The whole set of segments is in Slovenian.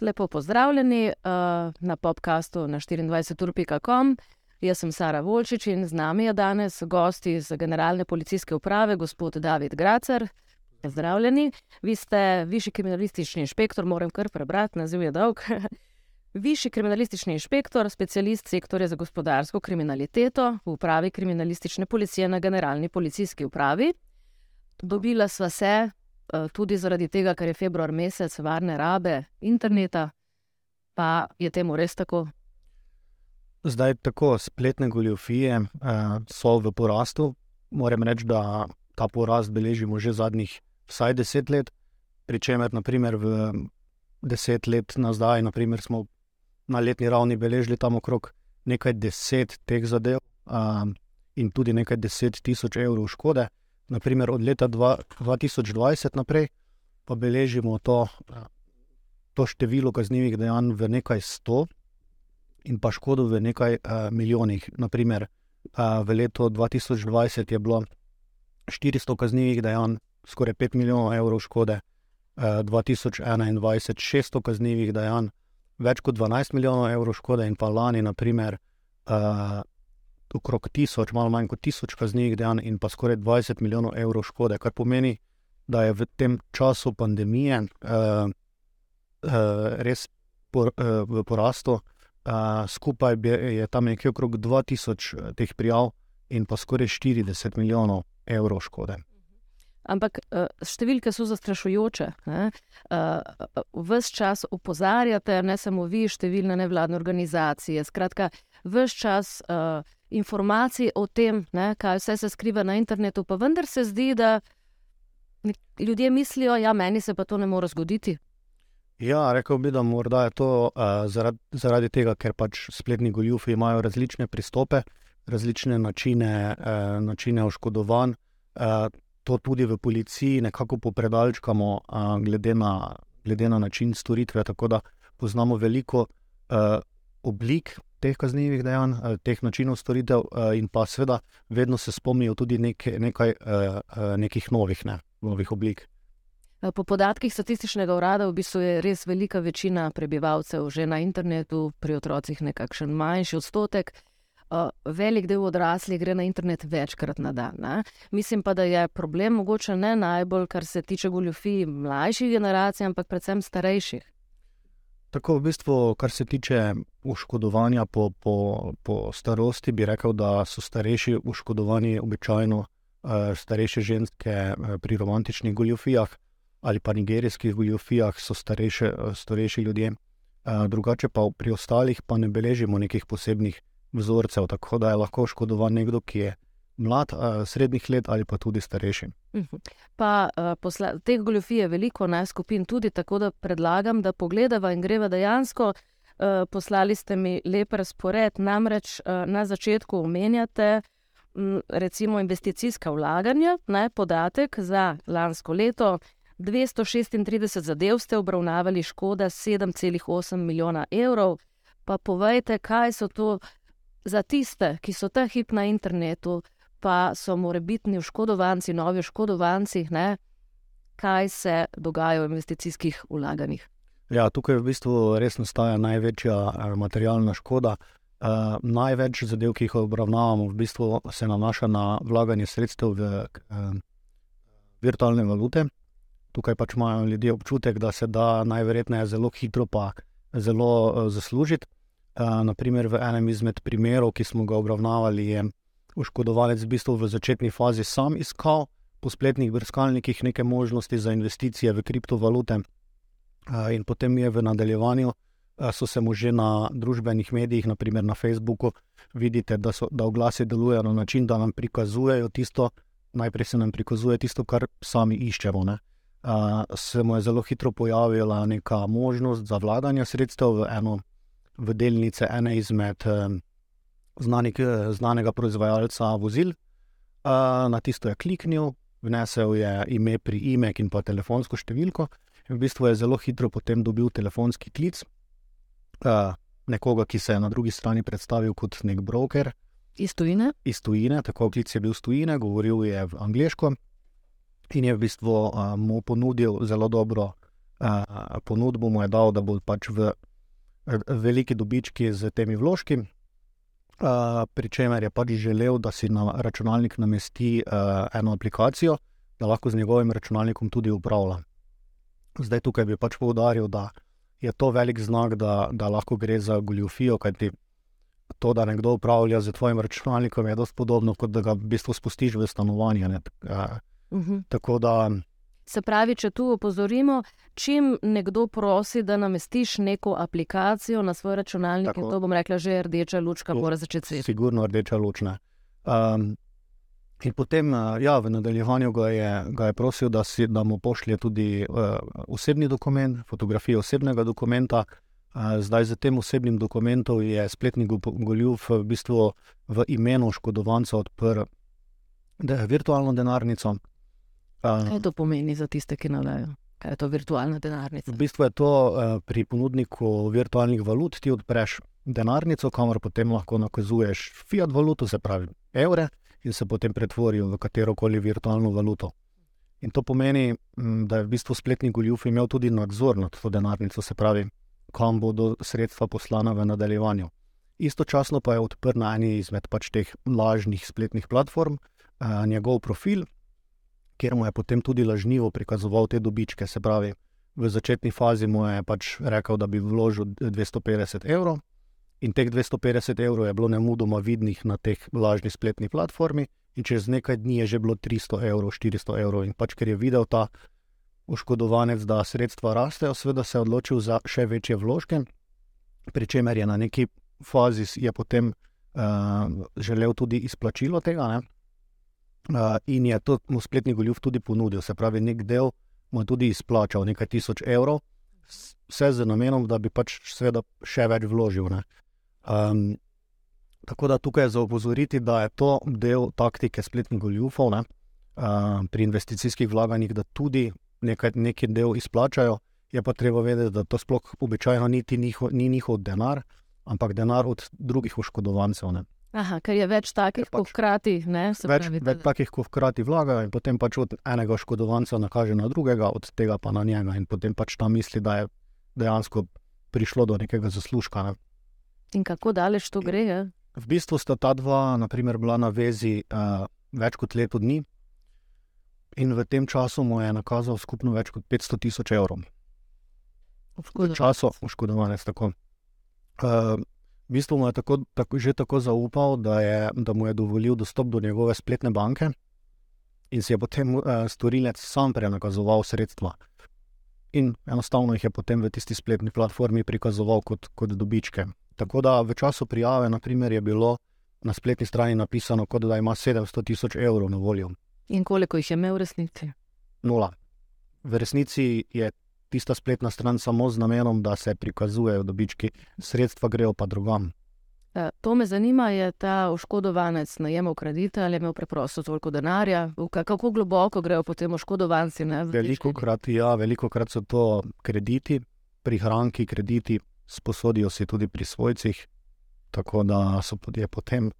Lepo pozdravljeni uh, na podkastu na 24.com. Jaz sem Sara Volčič in z nami je danes gost iz Generalne policijske uprave, gospod David Gracer. Pozdravljeni. Vi ste višji kriminalistični inšpektor, moram kar prebrati, naziv je dolg. višji kriminalistični inšpektor, specialist sektorja za gospodarsko kriminaliteto v upravi kriminalistične policije na Generalni policijski upravi. Dobila sva se tudi zaradi tega, ker je februar mesec varne rabe interneta, pa je temu res tako. Zdaj, tako spletne goljofije uh, so v porastu. Moram reči, da ta porast beležimo že zadnjih vsaj deset let. Pričemer, naprimer, v deset let nazaj, naprimer, smo na letni ravni beležili tam okrog nekaj deset teh zadev uh, in tudi nekaj deset tisoč evrov škode naprimer od leta 2020 naprej, pa beležimo to, to število kaznjivih dejanj v nekaj sto in pa škodo v nekaj uh, milijonih. Naprimer, uh, v letu 2020 je bilo 400 kaznjivih dejanj, skoraj 5 milijonov evrov škode, uh, 2021 600 kaznjivih dejanj, več kot 12 milijonov evrov škode, in pa lani, naprimer. Uh, okrog tisoč, malo manj kot tisoč kaznjivih dejanj in pa skoraj 20 milijonov evrov škode, kar pomeni, da je v tem času pandemije uh, uh, res por, uh, v porastu. Uh, skupaj je tam nekje okrog 2000 teh prijav in pa skoraj 40 milijonov evrov škode. Ampak številke so zastrašujoče. Ves čas opozarjate, ne samo vi, številne nevladne organizacije. Skratka, ves čas uh, informacij o tem, ne, kaj vse se skriva na internetu, pa vendar se zdi, da ljudje mislijo, da ja, meni se pa to ne more zgoditi. Ja, rekel bi, da morda je to uh, zaradi, zaradi tega, ker pač spletni goljufi imajo različne pristope, različne načine, uh, načine oškodovanj. Uh, to tudi v policiji nekako popredalčkamo, uh, glede, na, glede na način storitve. Tako da poznamo veliko uh, oblik teh kaznjivih dejanj, eh, teh načinov storitev, eh, in pa seveda vedno se spomnijo tudi nek, nekaj eh, nekih novih, ne, novih oblik. Po podatkih statističnega urada v bistvu je res velika večina prebivalcev že na internetu, pri otrocih nekakšen manjši odstotek. Velik del odraslih gre na internet večkrat na dan. Ne? Mislim pa, da je problem mogoče ne najbolj, kar se tiče goljofij mlajših generacij, ampak predvsem starejših. Tako v bistvu, kar se tiče oškodovanja po, po, po starosti, bi rekel, da so starejši oškodovani običajno uh, starejše ženske uh, pri romantičnih goljofijah ali pa nigerijskih goljofijah, so starejše, uh, starejši ljudje. Uh, drugače pa pri ostalih pa ne beležimo nekih posebnih vzorcev, tako da je lahko oškodovan nekdo, ki je mlad, uh, srednjih let ali pa tudi starejši. Mhm. Pa uh, posla, teh goljofij je veliko, naj skupin tudi, tako da predlagam, da pogledava in greva dejansko. Uh, poslali ste mi lep razpored, namreč na začetku omenjate, recimo, investicijska vlaganja, naj podatek za lansko leto. 236 zadev ste obravnavali, škoda 7,8 milijona evrov. Pa povejte, kaj so to za tiste, ki so ta hip na internetu, pa so morebitni oškodovanci, novi oškodovanci, ne? kaj se dogaja v investicijskih vlaganjih. Ja, tukaj v bistvu res nastaja največja eh, materialna škoda. Uh, največ zadev, ki jih obravnavamo, v bistvu se nanaša na vlaganje sredstev v uh, virtualne valute. Tukaj pač imajo ljudje občutek, da se da najverjetneje zelo hitro pa zelo uh, zaslužiti. Uh, naprimer, v enem izmed primerov, ki smo ga obravnavali, je oškodovanec v bistvu v začetni fazi sam iskal po spletnih brskalnikih neke možnosti za investicije v kriptovalute, in potem je v nadaljevanju. So se mu že na družbenih medijih, naprimer na Facebooku, vidite, da, so, da oglasi delujejo na način, da nam prikazujejo tisto, najprej se nam prikazuje tisto, kar sami iščemo. Ne. Se mu je zelo hitro pojavila neka možnost za vladanje sredstev v eno, v delnice ene izmed znanih, znanega proizvajalca vozil. Na tisto je kliknil, vnesel je ime, priimek in pa telefonsko številko. In v bistvu je zelo hitro potem dobil telefonski klic nekoga, ki se je na drugi strani predstavil kot nek broker. Iz tujine? Iz tujine, tako klic je bil iz tujine, govoril je v angliško in je v bistvu mu ponudil zelo dobro ponudbo mu je dal, da bo pač v veliki dobički z temi vložki, pri čemer je pač želel, da si na računalnik namesti eno aplikacijo, da lahko z njegovim računalnikom tudi upravlja. Zdaj tukaj bi pač poudaril, da je to velik znak, da, da lahko gre za goljofijo, kajti to, da nekdo upravlja z tvojim računalnikom, je dosti podobno, kot da ga v bistvu spustiš v stanovanje. Uh -huh. Mhm. Tako da. Se pravi, če tu opozorimo, čim nekdo prosi, da namestiš neko aplikacijo na svoj računalnik, Tako. to bom rekla, že rdeča lučka, mora začeti svetiti. Sigurno rdeča luč. ne. Um, in potem, uh, ja, v nadaljevanju ga je, ga je prosil, da, si, da mu pošlje tudi uh, osebni dokument, fotografijo osebnega dokumenta. Uh, zdaj, za tem osebnim dokumentom je spletni go- goljuf v bistvu v imenu oškodovanca odprl de, virtualno denarnico. Uh, Kaj to pomeni za tiste, ki ne vejo? Kaj je to virtualna denarnica? V bistvu je to uh, pri ponudniku virtualnih valut, ti odpreš denarnico, kamor potem lahko nakazuješ fiat valuto, se pravi evre, in se potem pretvorijo v katero koli virtualno valuto. In to pomeni, m, da je v bistvu spletni goljuf imel tudi nadzor nad to denarnico, se pravi, kam bodo sredstva poslana v nadaljevanju. Istočasno pa je odprl na eni izmed pač teh lažnih spletnih platform uh, njegov profil, kjer mu je potem tudi lažnivo prikazoval te dobičke. Se pravi, v začetni fazi mu je pač rekel, da bi vložil 250 evrov, in teh 250 evrov je bilo nemudoma vidnih na teh lažni spletni platformi, in čez nekaj dni je že bilo 300 evrov, 400 evrov. In pač ker je videl ta oškodovanec, da sredstva rastejo, seveda se je odločil za še večje vložke, pri čemer je na neki fazi je potem uh, želel tudi izplačilo tega. Ne? In je to mu spletni goljuf tudi ponudil, se pravi, nek del mu je tudi izplačal, nekaj tisoč evrov, vse z namenom, da bi pač seveda še več vložil. ne. Um, tako da tukaj je za opozoriti, da je to del taktike spletnih goljufov ne, uh, pri investicijskih vlaganjih, da tudi nekaj, neki del izplačajo. Je pa treba vedeti, da to sploh običajno niti njihov, ni njihov denar, ampak denar od drugih oškodovancev. Ne. Aha, ker je več takih, Ker pač ko hkrati ne. Več, pravi, več takih, ko hkrati vlagajo, in potem pač od enega oškodovanca nakaže na drugega, od tega pa na njega, in potem pač ta misli, da je dejansko prišlo do nekega zaslužka. Ne. In kako daleč to gre? Je? V bistvu sta ta dva, naprimer, bila na vezi uh, več kot leto dni, in v tem času mu je nakazal skupno več kot 500 tisoč evrov. V času oškodovanec. Tako. Uh, v bistvu mu je tako, tako, že tako zaupal, da, je, da mu je dovolil dostop do njegove spletne banke, in si je potem uh, storilec sam prenakazoval sredstva. In enostavno jih je potem v tisti spletni platformi prikazoval kot, kot dobičke. Tako da v času prijave, naprimer, je bilo na spletni strani napisano, kot da ima 700 tisoč evrov na voljo. In koliko jih je imel v resnici? Nula. V resnici je tista spletna stran samo z namenom, da se prikazujejo dobički, sredstva grejo pa drugam. Eh, To me zanima, je ta oškodovanec najemal kredite ali je imel preprosto toliko denarja? Kako globoko grejo potem oškodovanci? Ne, Veliko krat, ja, veliko krat so to krediti, prihranki, krediti, sposodijo si tudi pri svojcih, tako da so, potem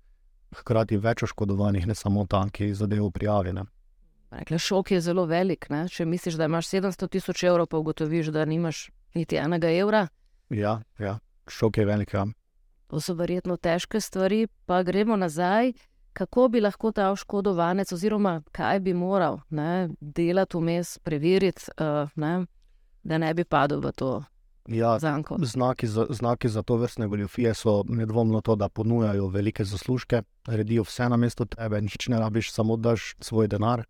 hkrati več oškodovanih, ne samo ta, ki zadevo prijavi. Rekla, šok je zelo velik. Ne? Če misliš, da imaš 700 tisoč evrov, pa ugotoviš, da nimaš niti enega evra. Ja, ja, šok je velik. Ja. To so verjetno težke stvari, pa gremo nazaj. Kako bi lahko ta oškodovanec, oziroma kaj bi moral ne, delati vmes, preveriti, uh, ne, da ne bi padel v to Ja, zanko. Znaki za, znaki za to vrstne goljofije so nedvomno to, da ponujajo velike zaslužke, naredijo vse na mesto tebe, nič ne rabiš, samo daš svoj denar.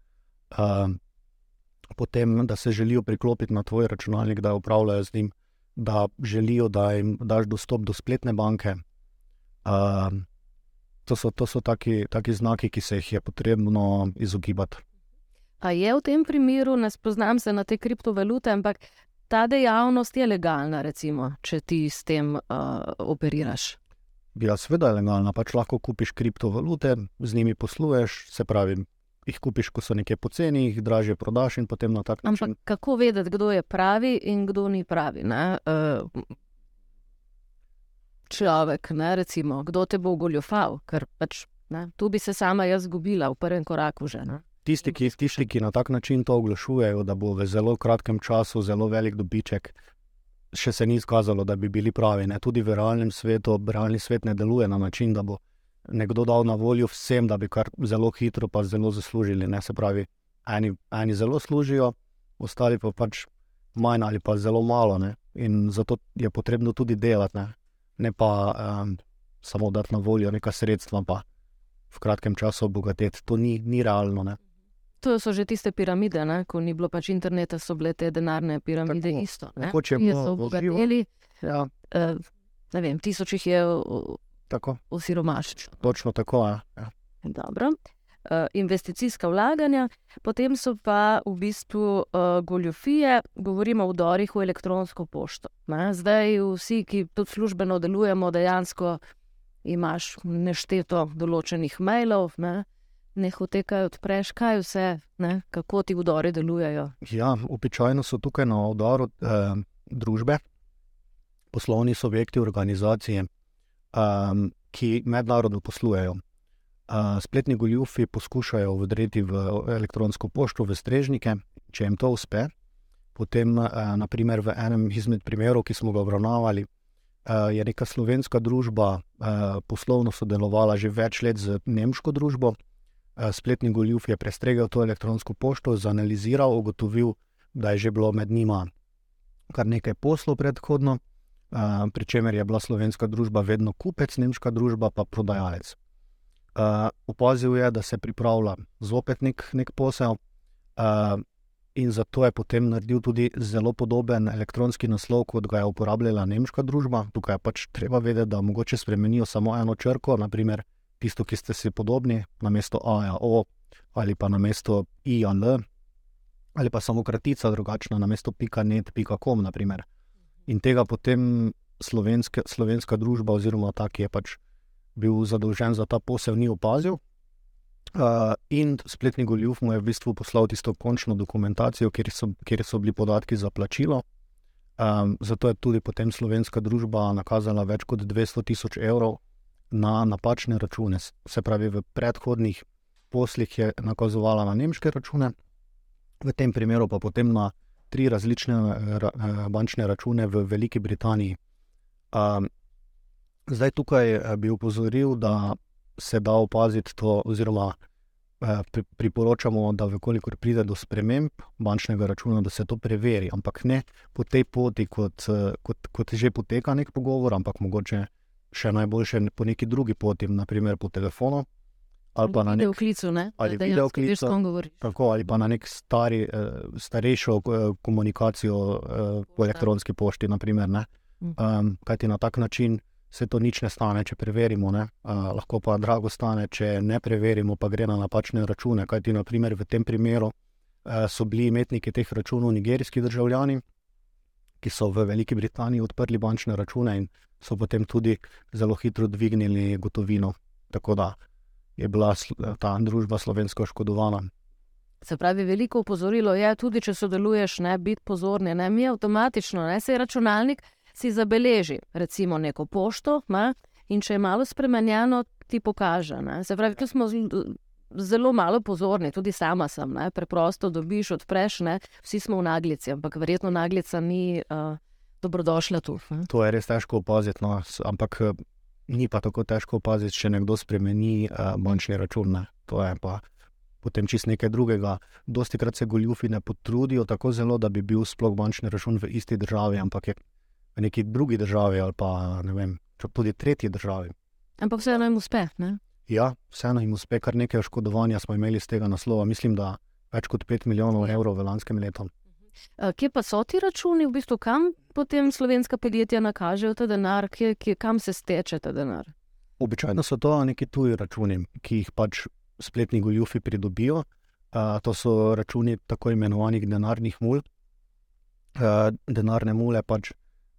Uh, potem, da se želijo priklopiti na tvoj računalnik, da upravljajo z njim, da želijo, da jim daš dostop do spletne banke. Uh, to so, to so taki, taki znaki, ki se jih je potrebno izogibati. A je v tem primeru, ne spoznam se na te kriptovalute, ampak ta dejavnost je legalna, recimo, če ti s tem uh, operiraš. Ja, seveda je legalna, pač lahko kupiš kriptovalute, z njimi posluješ, se pravi, jih kupiš, ko so nekje poceni, jih dražje prodaš in potem na tak Ampak način. kako vedeti, kdo je pravi in kdo ni pravi? Ne? Uh, človek, ne, recimo, kdo te bo goljofal, ker pač ne, tu bi se sama jaz zgubila v prvem koraku že. Ne? Tisti, ki, tisti, ki na tak način to oglašujejo, da bo v zelo kratkem času zelo velik dobiček, še se ni izkazalo, da bi bili pravi. Ne? Tudi v realnem svetu, realni svet ne deluje na način, da bo nekdo dal na voljo vsem, da bi kar zelo hitro, pa zelo zaslužili. Ne? Se pravi, eni, eni zelo služijo, ostali pa pač manj ali pa zelo malo. Ne? In zato je potrebno tudi delati, ne, ne pa um, samo dati na voljo neka sredstva, pa v kratkem času obogatiti. To ni, ni realno. Ne? To so že tiste piramide, ne? ko ni bilo pač interneta, so bile te denarne piramide Tako, isto. tako, če v živo. obogateli, Ja, uh, ne vem, tisoč jih je uh, tako, osiromašilo. točno tako. Ja. Ja. Dobro. Uh, investicijska vlaganja, potem so pa v bistvu uh, goljofije, govorimo o vdorih v elektronsko pošto. Ne? Zdaj, vsi, ki tudi službeno delujemo, dejansko imaš nešteto določenih mailov, ne, ne hote kaj odpreš, kaj vse, ne? kako ti vdori delujejo. Ja, običajno so tukaj na udaru eh, družbe, poslovni subjekti, organizacije, um, ki mednarodno poslujejo. Uh, spletni goljufi poskušajo vdreti v elektronsko pošto, v strežnike, če jim to uspe. Potem, uh, naprimer, v enem izmed primerov, ki smo ga obravnavali, uh, je neka slovenska družba uh, poslovno sodelovala že več let z nemško družbo. Uh, spletni goljuf je prestregel to elektronsko pošto, zanaliziral, ugotovil, da je že bilo med njima kar nekaj poslov predhodno, pri čemer je bila slovenska družba vedno kupec, nemška družba pa prodajalec. Opazil je, da se pripravlja zopet nek, nek posel, in zato je potem naredil tudi zelo podoben elektronski naslov, kot ga je uporabljala nemška družba. Tukaj je pač treba vedeti, da mogoče spremenijo samo eno črko, naprimer tisto, ki ste si podobni, na mesto A, ja, O ali pa na mesto I, ja, L, ali pa samo kratica drugačna, na mesto .net.com. Naprimer. In tega potem slovenske, slovenska družba, oziroma ta, ki je pač bil zadolžen za ta posel, ni opazil. Uh, in spletni goljuf mu je v bistvu poslal tisto končno dokumentacijo, kjer so, kjer so bili podatki za plačilo. Um, zato je tudi potem slovenska družba nakazala več kot 200 tisoč evrov na napačne račune. Se pravi, v predhodnih poslih je nakazovala na nemške račune, v tem primeru pa potem na tri različne ra, eh, bančne račune v Veliki Britaniji. Um, zdaj tukaj eh, bi upozoril, da se da opaziti to, oziroma eh, pri, priporočamo, da vkolikor pride do sprememb bančnega računa, da se to preveri, ampak ne po tej poti, kot, kot, kot že poteka nek pogovor, ampak mogoče še najboljše po neki drugi poti, naprimer po telefonu ali pa na nek video klicu, ne? ali Da videoklicu. veš, s kom govoriš. Tako, ali pa na nek stari, eh, starejšo eh, komunikacijo eh, po elektronski pošti. Naprimer, ne. Mhm. um, kajti na tak način se to nič ne stane, če preverimo. Ne. Uh, lahko pa drago stane, če ne preverimo, pa gre na napačne račune. Kajti, naprimer, v tem primeru uh, so bili imetniki teh računov nigerijski državljani, ki so v Veliki Britaniji odprli bančne račune in so potem tudi zelo hitro dvignili gotovino. Tako da je bila ta družba slovenska oškodovana. Se pravi, veliko upozorilo je, tudi če sodeluješ, ne biti pozorni. Ne, mi avtomatično, ne se računalnik si zabeleži, recimo neko pošto, ne, in če je malo spremenjeno, ti pokaže. Ne. Se pravi, tu smo zelo malo pozorni, tudi sama sem. Ne, preprosto dobiš, odpreš, ne, vsi smo v naglici, ampak verjetno naglica ni uh, dobrodošla tu. Ne. To je res težko opaziti, no, ampak ni pa tako težko opaziti, če nekdo spremeni uh, bančni račun. Ne. To je pa potem čist nekaj drugega. Dosti krat se goljufi ne potrudijo tako zelo, da bi bil sploh bančni račun v isti državi, ampak je v neki drugi državi ali pa ne vem, tudi tretji državi. Ampak vseeno jim uspe. Ne. Ja, vseeno jim uspe kar nekaj oškodovanja, smo imeli z tega naslova. Mislim, da več kot 5 milijonov evrov v lanskem letu. Uh, kje pa so ti računi, v bistvu kam potem slovenska podjetja nakažejo ta denar, kje, kje, kam se steče ta denar? Običajno so to neki tuji računi, ki jih pač spletni goljufi pridobijo. Uh, to so računi tako imenovanih denarnih mul. Uh, denarne mule pač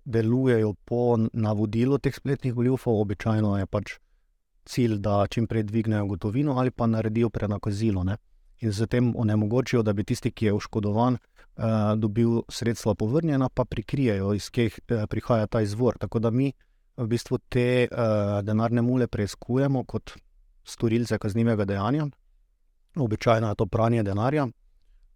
delujejo po navodilu teh spletnih goljufov, običajno je pač cilj, da čim prej dvignejo gotovino ali pa naredijo prenakazilo. Ne? In z tem onemogočijo, da bi tisti, ki je oškodovan, uh, dobil sredstva povrnjena, pa prikrijejo, iz kje uh, prihaja ta izvor. Tako da mi v bistvu te uh, denarne mule preizkujemo kot storilce kaznivega dejanja. običajno je to pranje denarja.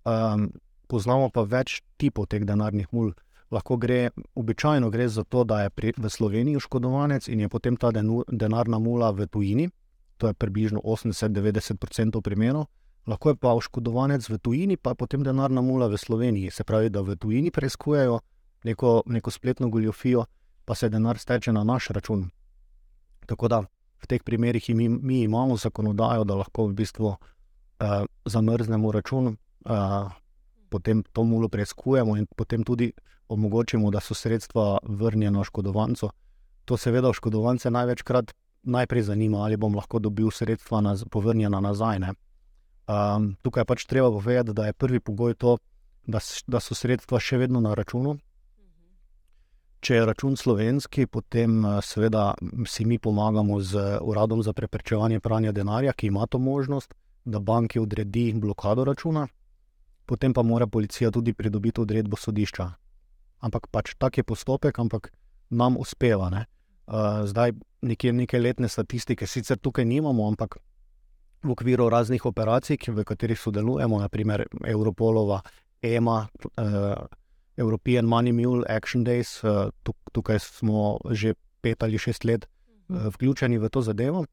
Um, poznamo pa več tipov teh denarnih mul. Lahko gre, običajno gre za to, da je pri, v Sloveniji oškodovanec in je potem ta denu, denarna mula v tujini, to je približno 80-90% primerov. Lahko je pa oškodovanec v tujini, pa potem denarna mula v Sloveniji. Se pravi, da v tujini preiskujejo neko, neko spletno goljofijo, pa se denar steče na naš račun. Tako da v teh primerih mi, mi imamo zakonodajo, da lahko v bistvu uh, zamrznemo račun, uh, potem to mulo preiskujemo in potem tudi omogočimo, da so sredstva vrnjena oškodovancu. To seveda oškodovance največkrat najprej zanima, ali bom lahko dobil sredstva naz povrnjena nazaj. Um, tukaj je pač treba povedati, da je prvi pogoj to, da, da so sredstva še vedno na računu. Če je račun slovenski, potem seveda si mi pomagamo z Uradom za preprečevanje pranja denarja, ki ima to možnost, da banki odredi blokado računa, potem pa mora policija tudi pridobiti odredbo sodišča. Ampak pač tak je postopek, ampak nam uspeva. Ne? Uh, zdaj nekje neke letne statistike, sicer tukaj nimamo, ampak v okviru raznih operacij, v katerih sodelujemo, naprimer Europolova, EMA, uh, European Money Mule, Action Days, uh, tukaj smo že pet ali šest let uh, vključeni v to zadevo.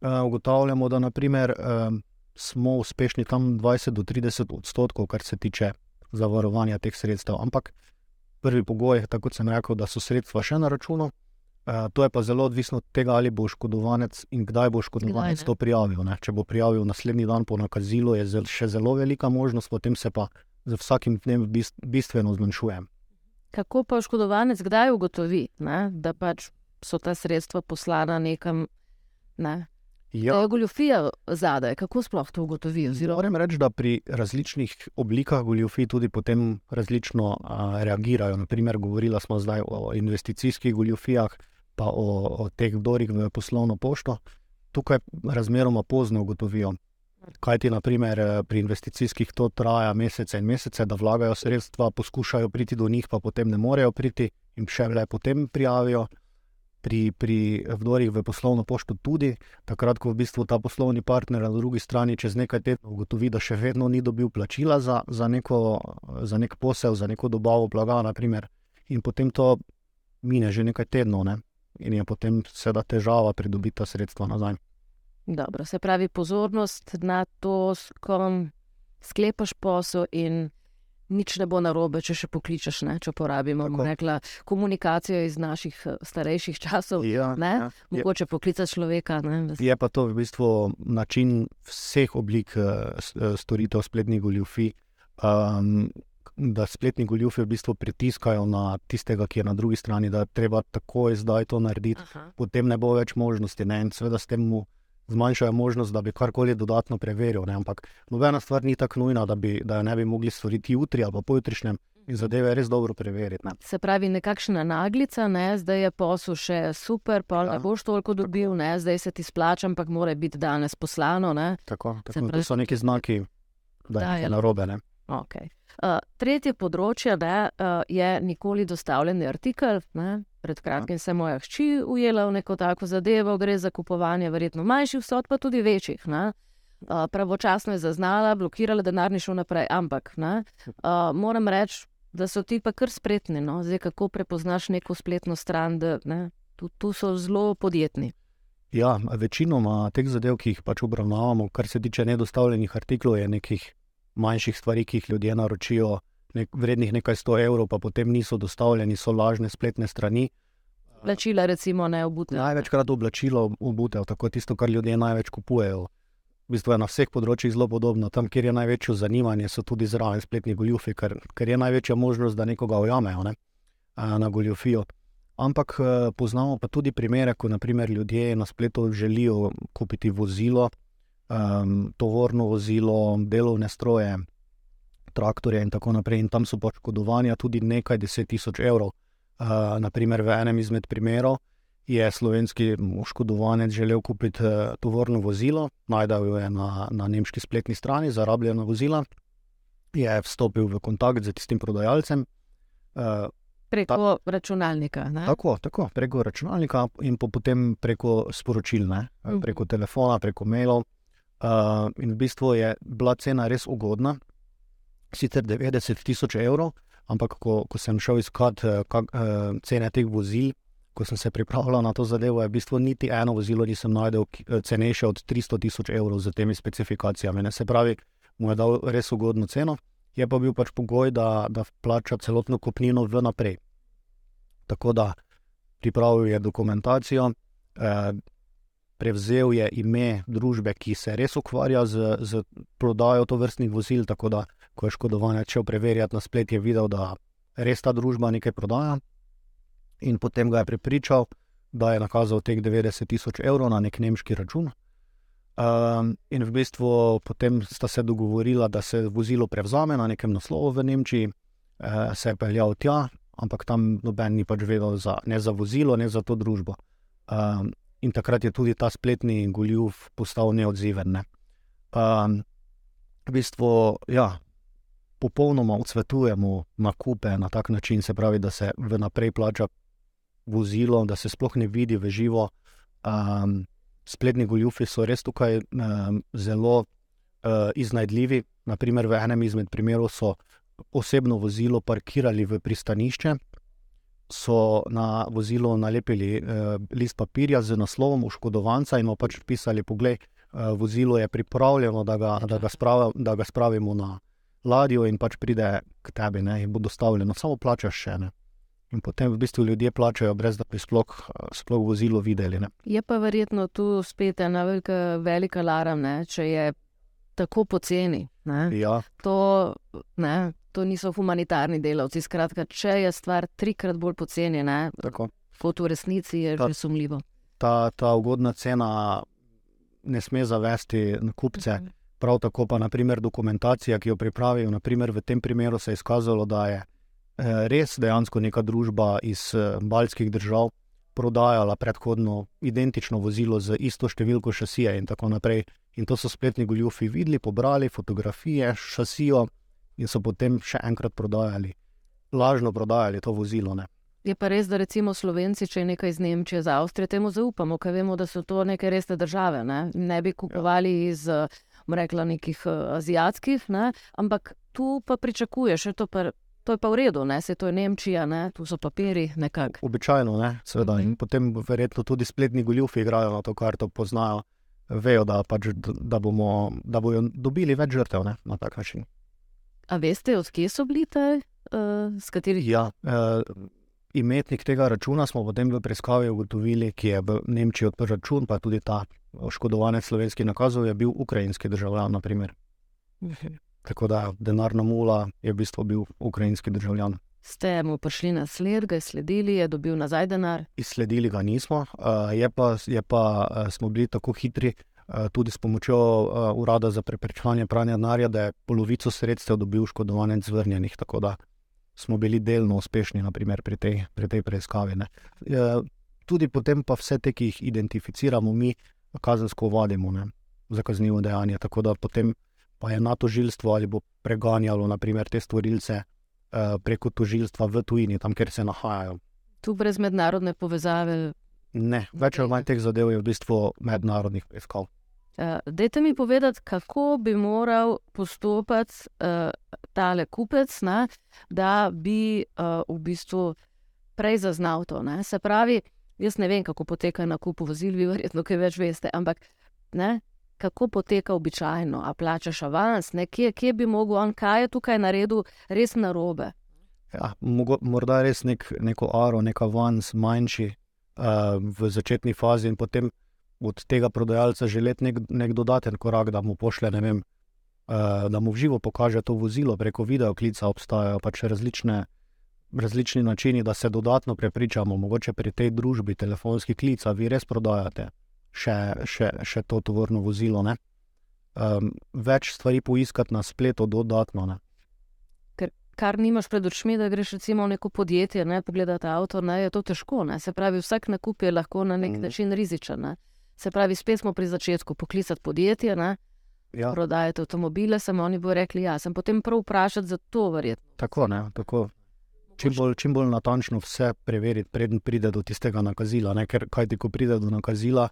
Uh, ugotavljamo, da naprimer, uh, smo uspešni tam 20 do 30 odstotkov, kar se tiče zavarovanja teh sredstev. Ampak prvi pogoj, tako kot sem rekel, da so sredstva še na računu. Uh, to je pa zelo odvisno od tega, ali bo oškodovanec in kdaj bo oškodovanec to prijavil. Ne? Če bo prijavil naslednji dan po nakazilu, je zel, še zelo velika možnost, potem se pa z vsakim dnem bistveno zmanjšuje. Kako pa oškodovanec kdaj ugotovi, ne? da pač so ta sredstva poslana nekam? Ne? Ja. Je goljofija zadaj, kako sploh to ugotovijo? Moram reči, da pri različnih oblikah goljofij tudi potem različno a, reagirajo. Naprimer, govorila smo zdaj o investicijskih goljofijah, pa o, o teh vdorih v poslovno pošto. Tukaj razmeroma pozno ugotovijo. Kaj ti, naprimer, pri investicijskih to traja mesece in mesece, da vlagajo sredstva, poskušajo priti do njih, pa potem ne morejo priti in še le potem prijavijo pri, pri vdorih v poslovno pošto tudi, takrat, ko v bistvu ta poslovni partner na drugi strani čez nekaj tednov ugotovi, da še vedno ni dobil plačila za, za, neko, za nek posel, za neko dobavo blaga, naprimer, in potem to mine že nekaj tednov, ne? In je potem seveda težava pridobiti ta sredstva nazaj. Dobro, se pravi, pozornost na to, s kom sklepaš posel in nič ne bo narobe, če še pokličeš, ne? če porabimo rekla, komunikacijo iz naših eh, starejših časov. Ja, ja, Mogoče poklicati človeka. Ne? Je pa to v bistvu način vseh oblik uh, storitev spletnih goljufij. Um, Da spletni goljufi v bistvu pritiskajo na tistega, ki je na drugi strani, da je treba takoj zdaj to narediti, Aha. potem ne bo več možnosti. Ne? In seveda s tem mu zmanjšajo možnost, da bi karkoli dodatno preveril. Ne? Ampak nobena stvar ni tako nujna, da, bi, da jo ne bi mogli storiti jutri ali pojutrišnjem. In zadeve je res dobro preveriti. Ne. Se pravi, nekakšna naglica, ne? zdaj je posel še super, pa ja. ne boš toliko dobil, ne? zdaj se ti splača, ampak mora biti danes poslano. Tako, tako. Pravi... To so neki znaki, da, da je narobe. Okay. Uh, tretje področje ne, uh, je nikoli dostavljen artikel. Ne? Pred kratkim se je moja hči ujela v neko tako zadevo, gre za kupovanje verjetno manjših vsot, pa tudi večjih. Uh, pravočasno je zaznala, blokirala denarni šel naprej. Ampak ne, uh, moram reči, da so ti pa kar spretni. No? Zdaj, kako prepoznaš neko spletno stran, da ne, tu, tu so zelo podjetni. Ja, večinoma teh zadev, ki jih pač obravnavamo, kar se tiče nedostavljenih artiklov, je nekih manjših stvari, ki jih ljudje naročijo, nek, vrednih nekaj sto evrov, pa potem niso dostavljeni, so lažne spletne strani. Oblačila, recimo, ne obutev. Največkrat oblačilo obutev, tako tisto, kar ljudje največ kupujejo. V bistvu je na vseh področjih zelo podobno. Tam, kjer je največje zanimanje, so tudi zraven spletni goljufi, ker, ker je največja možnost, da nekoga ujamejo ne? na goljufijo. Ampak poznamo pa tudi primere, ko naprimer, ljudje na spletu želijo kupiti vozilo, um, tovorno vozilo, delovne stroje, traktorje in tako naprej. In tam so poškodovanja tudi nekaj deset tisoč evrov. Uh, naprimer, v enem izmed primerov je slovenski oškodovanec želel kupiti uh, tovorno vozilo, najdel jo je na, na nemški spletni strani za rabljena vozila, je vstopil v kontakt z tistim prodajalcem. Uh, Preko ta, računalnika. Tako, tako, preko računalnika in po, potem preko sporočil, ne, uh mhm. -huh. preko telefona, preko mailov. Uh, in v bistvu je bila cena res ugodna, sicer 90 tisoč evrov, ampak ko, ko sem šel iskat uh, kak, uh, cene teh vozil, ko sem se pripravljal na to zadevo, je v bistvu niti eno vozilo nisem najdel cenejše od 300 tisoč evrov z temi specifikacijami. Ne? Se pravi, mu je dal res ugodno ceno, je pa bil pač pogoj, da, da plača celotno kupnino vnaprej. Tako da pripravil je dokumentacijo, eh, prevzel je ime družbe, ki se res ukvarja z, z prodajo tovrstnih vozil. Tako da, ko je škodovanje šel preverjati na splet, je videl, da res ta družba nekaj prodaja. In potem ga je prepričal, da je nakazal teh 90 tisoč evrov na nek nemški račun. Um, in v bistvu potem sta se dogovorila, da se vozilo prevzame na nekem naslovu v Nemčiji, uh, se je peljal tja, ampak tam noben ni pač vedel za, ne za vozilo, ne za to družbo. Um, in takrat je tudi ta spletni goljuf postal neodziven. Ne. Um, v bistvu, ja, popolnoma odsvetujemo nakupe na tak način, se pravi, da se vnaprej plača vozilo, da se sploh ne vidi v živo. Um, spletni goljufi so res tukaj um, zelo uh, iznajdljivi. Naprimer, v enem izmed primerov so osebno vozilo parkirali v pristanišče, so na vozilo nalepili uh, list papirja z naslovom oškodovanca in mu pač pisali: Poglej, uh, vozilo je pripravljeno, da ga, da, ga sprav, da ga spravimo na ladjo in pač pride k tebi ne, in bo dostavljeno, samo plačaš še ne. In potem v bistvu ljudje plačajo, brez da bi sploh, sploh vozilo videli. Ne. Je pa verjetno tu spet ena velika, velika alarm, ne? če je tako poceni. Ja. To, ne, to niso humanitarni delavci. Skratka, če je stvar trikrat bolj poceni, kot v resnici, je ta, že sumljivo. Ta, ta ugodna cena ne sme zavesti kupce. Mhm. Prav tako pa, naprimer, dokumentacija, ki jo pripravijo, naprimer, v tem primeru se je izkazalo, da je Eh, res dejansko neka družba iz eh, baljskih držav prodajala predhodno identično vozilo z isto številko šasije in tako naprej. In to so spletni goljufi videli, pobrali fotografije, šasijo in so potem še enkrat prodajali, lažno prodajali to vozilo. Ne. Je pa res, da recimo Slovenci, če je nekaj iz Nemčije, za Avstrijo, temu zaupamo, ker vemo, da so to neke resne države. Ne, ne bi kupovali ja. iz, rekla, nekih azijskih, ne? ampak tu pa pričakuješ, to pa To je pa v redu, ne? se to je Nemčija, ne? tu so papiri. Običajno, ne? seveda. Mm -hmm. In mhm. potem verjetno tudi spletni goljufi igrajo na to karto, poznajo, vejo, da, pač, da, bomo, da bojo dobili več žrtev ne? na tak način. A veste, odkje so bili te, uh, s katerih? Ja, uh, imetnik tega računa smo potem v preiskavi ugotovili, ki je v Nemčiji odprl račun, pa tudi ta oškodovanec slovenski nakazov je bil ukrajinski državljan. Tako da denarna mula je v bistvu bil ukrajinski državljan. Ste mu prišli na sled, ga sledili, je dobil nazaj denar? Izsledili ga nismo, je pa, je pa smo bili tako hitri, tudi s pomočjo Urada za preprečevanje pranja denarja, da je polovico sredstev dobil škodovanec zvrnjenih. Tako da smo bili delno uspešni naprimer, pri, tej, pri tej preiskavi. Ne. Tudi potem pa vse te, ki jih identificiramo, mi kazensko vadimo ne, za kaznivo dejanje. Tako da potem pa je na tožilstvo ali bo preganjalo naprimer, te stvorilce preko tožilstva v tujini, tam, kjer se nahajajo. Tu brez mednarodne povezave. Ne, več ali manj teh zadev je v bistvu mednarodnih preiskav. Uh, dajte mi povedati, kako bi moral postopati uh, tale kupec, ne, da bi uh, v bistvu prej zaznal to. Ne. Se pravi, jaz ne vem, kako poteka nakup vozil, vi verjetno kaj več veste, ampak ne, kako poteka običajno, a plačaš avans, kje, kje bi mogel on, kaj je tukaj naredil, res na robe. Ja, morda res nek, neko aro, nek avans, manjši v začetni fazi, in potem od tega prodajalca želeti nek, nek dodaten korak, da mu pošlje, ne vem, uh, da mu v živo pokaže to vozilo preko video klica. Obstajajo pač različne, različni načini, da se dodatno prepričamo, mogoče pri tej družbi, telefonski klic, vi res prodajate še, še, še to tovorno vozilo. Um, več stvari poiskati na spletu, dodatno. Ne? Kar nimaš pred očmi, da greš recimo v neko podjetje, ne pogledati avto, ne, je to težko. Ne? Se pravi, vsak nakup je lahko na nek mm. način rizičen. Ne? Se pravi, spet smo pri začetku poklicati podjetje. Ne? Ja. Prodajate avtomobile, samo oni bodo rekli: Ja, sem potem prav vprašati za to, verjetno. Tako, ne, tako. Čim bolj, čim bolj natančno vse preveriti, preden pride do tistega nakazila. Ne? Ker kaj ti, ko pride do nakazila,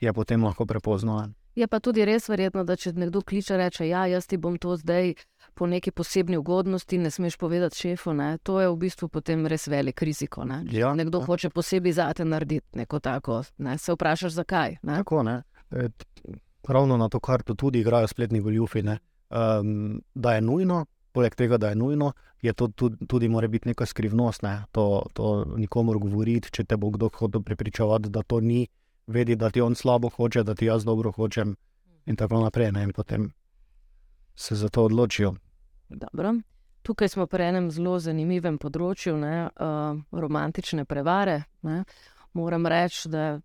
je potem lahko prepozno. Je pa tudi res verjetno, da če nekdo kliče in reče: Ja, jaz ti bom to zdaj po neki posebni ugodnosti, ne smeš povedati šefu. Ne? To je v bistvu potem res velik riziko. Ne? Ja, Nekdo ja. hoče posebej za te narediti neko tako. Ne? Se vprašaš, zakaj. Ne? Tako, ne. E, t- Ravno na to karto tudi igrajo spletni goljufi. ne. Um, da je nujno, poleg tega, da je nujno, je to tudi, tudi mora biti neka skrivnost. Ne. To, to nikomor govoriti, če te bo kdo hotel prepričevati, da to ni, vedi, da ti on slabo hoče, da ti jaz dobro hočem, in tako naprej. Ne. In potem se za to odločijo. Dobro. Tukaj smo pri enem zelo zanimivem področju, ne, uh, romantične prevare. Ne. Moram reči, da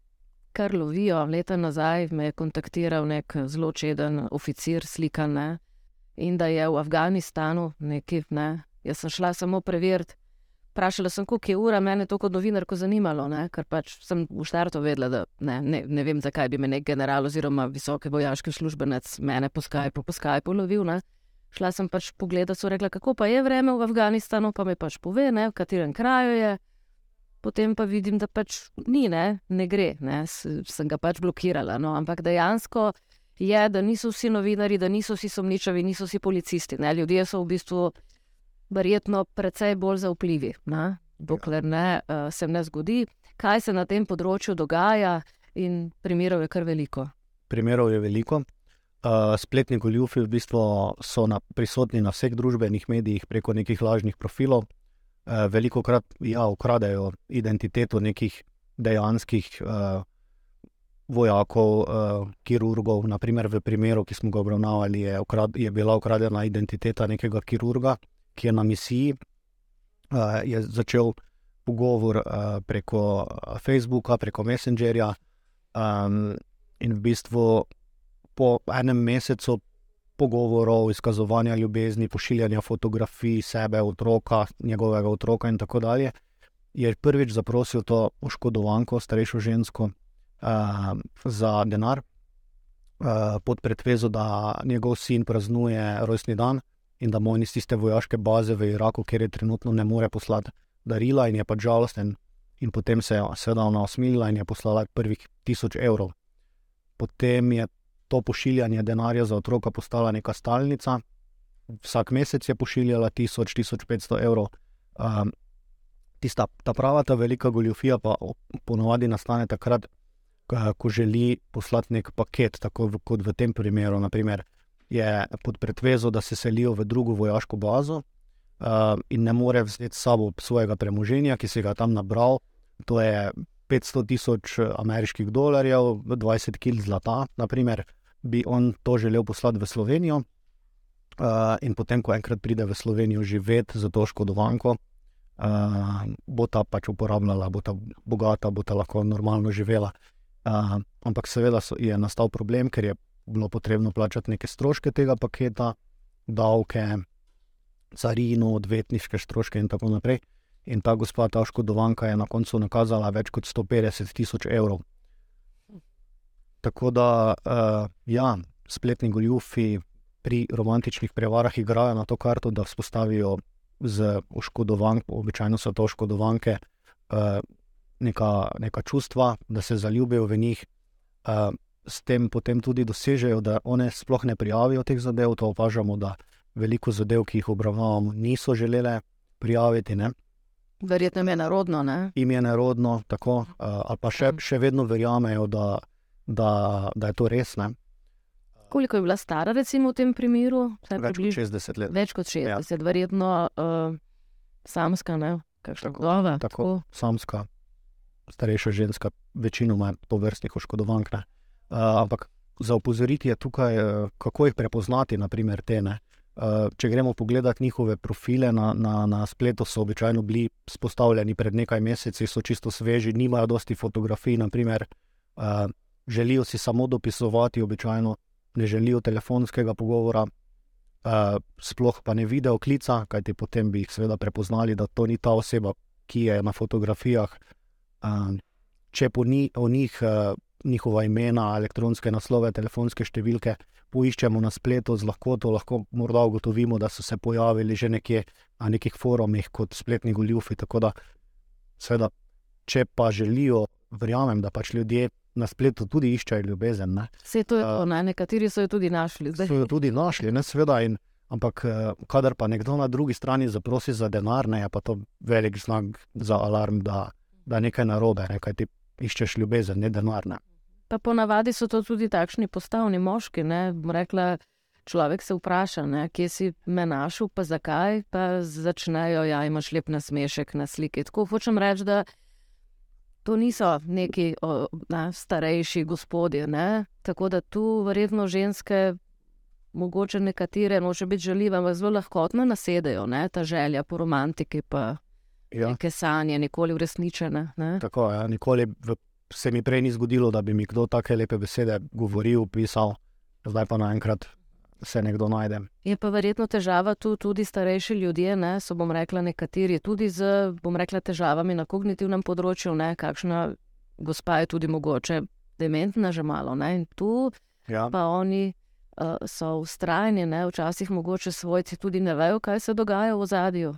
kar lovijo. Leta nazaj me je kontaktiral nek zelo čeden oficir, slikan, ne, in da je v Afganistanu neki. Ne. Jaz sem šla samo preveriti. Vprašala sem, koliko je ura, mene to kot novinarko zanimalo, ne? ker pač sem v štartu vedela, da ne, ne, ne vem, zakaj bi me nek general oziroma visoki vojaški službenec mene po Skypu, po Skypu lovil. Ne? Šla sem pač pogledat, so rekla, kako pa je vreme v Afganistanu, pa mi pač pove, ne, v katerem kraju je. Potem pa vidim, da pač ni, ne, ne gre, ne, sem ga pač blokirala. No, ampak dejansko je, da niso vsi novinari, da niso vsi sumničavi, niso vsi policisti. Ne, ljudje so v bistvu verjetno precej bolj zaupljivi, ne, dokler ne, uh, se ne zgodi. Kaj se na tem področju dogaja, in primerov je kar veliko. Primerov je veliko. Uh, spletni goljufi v bistvu so na, prisotni na vseh družbenih medijih preko nekih lažnih profilov. Uh, veliko krat ja, ukradejo identiteto nekih dejanskih uh, vojakov, uh, kirurgov. Naprimer, v primeru, ki smo ga obravnavali, je, ukrad, je bila ukradena identiteta nekega kirurga, ki je na misiji. Uh, je začel pogovor uh, preko Facebooka, preko Messengerja. Um, in v bistvu po enem mesecu pogovorov, izkazovanja ljubezni, pošiljanja fotografij sebe, otroka, njegovega otroka in tako dalje, je prvič zaprosil to oškodovanko, starejšo žensko, uh, za denar, uh, pod pretvezo, da njegov sin praznuje rojstni dan in da mu on iz tiste vojaške baze v Iraku, kjer je trenutno ne more poslati darila in je pač žalosten. In potem se je seveda ona osmilila in je poslala prvih tisoč evrov. Potem je to pošiljanje denarja za otroka postala neka stalnica, vsak mesec je pošiljala 1000-1500 evrov. Um, tista, ta prava, ta velika goljofija pa ponovadi nastane takrat, ko- želi poslati nek paket, tako v, kot v tem primeru. Naprimer, je pod pretvezo, da se selijo v drugo vojaško bazo uh, in ne more vzeti s sabo svojega premoženja, ki si ga tam nabral. To je 500 tisoč ameriških dolarjev, 20 kg zlata, naprimer, bi on to želel poslati v Slovenijo. Uh, in potem, ko enkrat pride v Slovenijo živeti za to škodovanko, uh, bo ta pač uporabljala, bo ta bogata, bo ta lahko normalno živela. Uh, ampak seveda so, je nastal problem, ker je bilo potrebno plačati neke stroške tega paketa, davke, carino, odvetniške stroške in tako naprej. In ta gospa, ta oškodovanka, je na koncu nakazala več kot 150 tisoč evrov. Tako da, uh, ja, spletni goljufi pri romantičnih prevarah igrajo na to karto, da vzpostavijo z oškodovanko, običajno so to oškodovanke, uh, neka, neka čustva, da se zaljubijo v njih. Uh, s tem potem tudi dosežejo, da one sploh ne prijavijo teh zadev. To opažamo, da veliko zadev, ki jih obravnavamo, niso želele prijaviti. Ne? Verjetno je narodno, ne? Im je nerodno, tako, ali pa še, še vedno verjamejo, da, da, da je to res. Ne? Koliko je bila stara, recimo v tem primeru? Vsaj Več kot približno- 60 let. Več kot 60, ja. verjetno uh, samska, ne? Kakšna Tako, glava. tako. Samska, starejša ženska, večinoma to vrstnih oškodovank. ne. Uh, ampak za opozoriti je tukaj, uh, kako jih prepoznati, naprimer te. Ne? Uh, če gremo pogledat njihove profile na, na, na spletu, so običajno bili spostavljeni pred nekaj meseci, so čisto sveži, nimajo dosti fotografij, naprimer, uh, želijo si samo dopisovati, običajno ne želijo telefonskega pogovora, uh, sploh pa ne video klica, kajti potem bi jih seveda prepoznali, da to ni ta oseba, ki je na fotografijah. Uh, če po ni, o njih, uh, njihova imena, elektronske naslove, telefonske številke poiščemo na spletu z lahkoto, lahko morda ugotovimo, da so se pojavili že nekje na nekih forumih kot spletni goljufi. Tako da, seveda, če pa želijo verjamem, da pač ljudje na spletu tudi iščejo ljubezen. Ne. Vse to je to, ne? nekateri so jo tudi našli. Zdaj. So jo tudi našli, ne seveda. In, ampak, eh, kadar pa nekdo na drugi strani zaprosi za denar, ne, je pa to velik znak za alarm, da, da je nekaj narobe, ne, kaj ti iščeš ljubezen, ne denar. Ne. Pa ponavadi so to tudi takšni postavni moški. Ne? Rekla, človek se vpraša, ne? kje si me našel, pa zakaj, pa začnejo, ja, imaš lep nasmešek na sliki. Tako hočem reči, da to niso neki o, ne, starejši gospodje. Ne? Tako da tu verjetno ženske. Mogoče nekatere, noče biti žaljive, ampak zelo lahkotno nasedajo, ne? ta želja po romantiki, pa Ja. neke sanje, nikoli uresničene. Ne? Tako, ja, nikoli v, se mi prej ni zgodilo, da bi mi kdo take lepe besede govoril, pisal, zdaj pa naenkrat se nekdo najde. Je pa verjetno težava tu tudi starejši ljudje, ne, so bom rekla nekateri, tudi z, bom rekla, težavami na kognitivnem področju, ne, kakšna gospa je tudi mogoče dementna že malo, ne, in tu Ja. pa oni uh, so ustrajni, ne, včasih mogoče svojci tudi ne vejo, kaj se dogaja v zadju.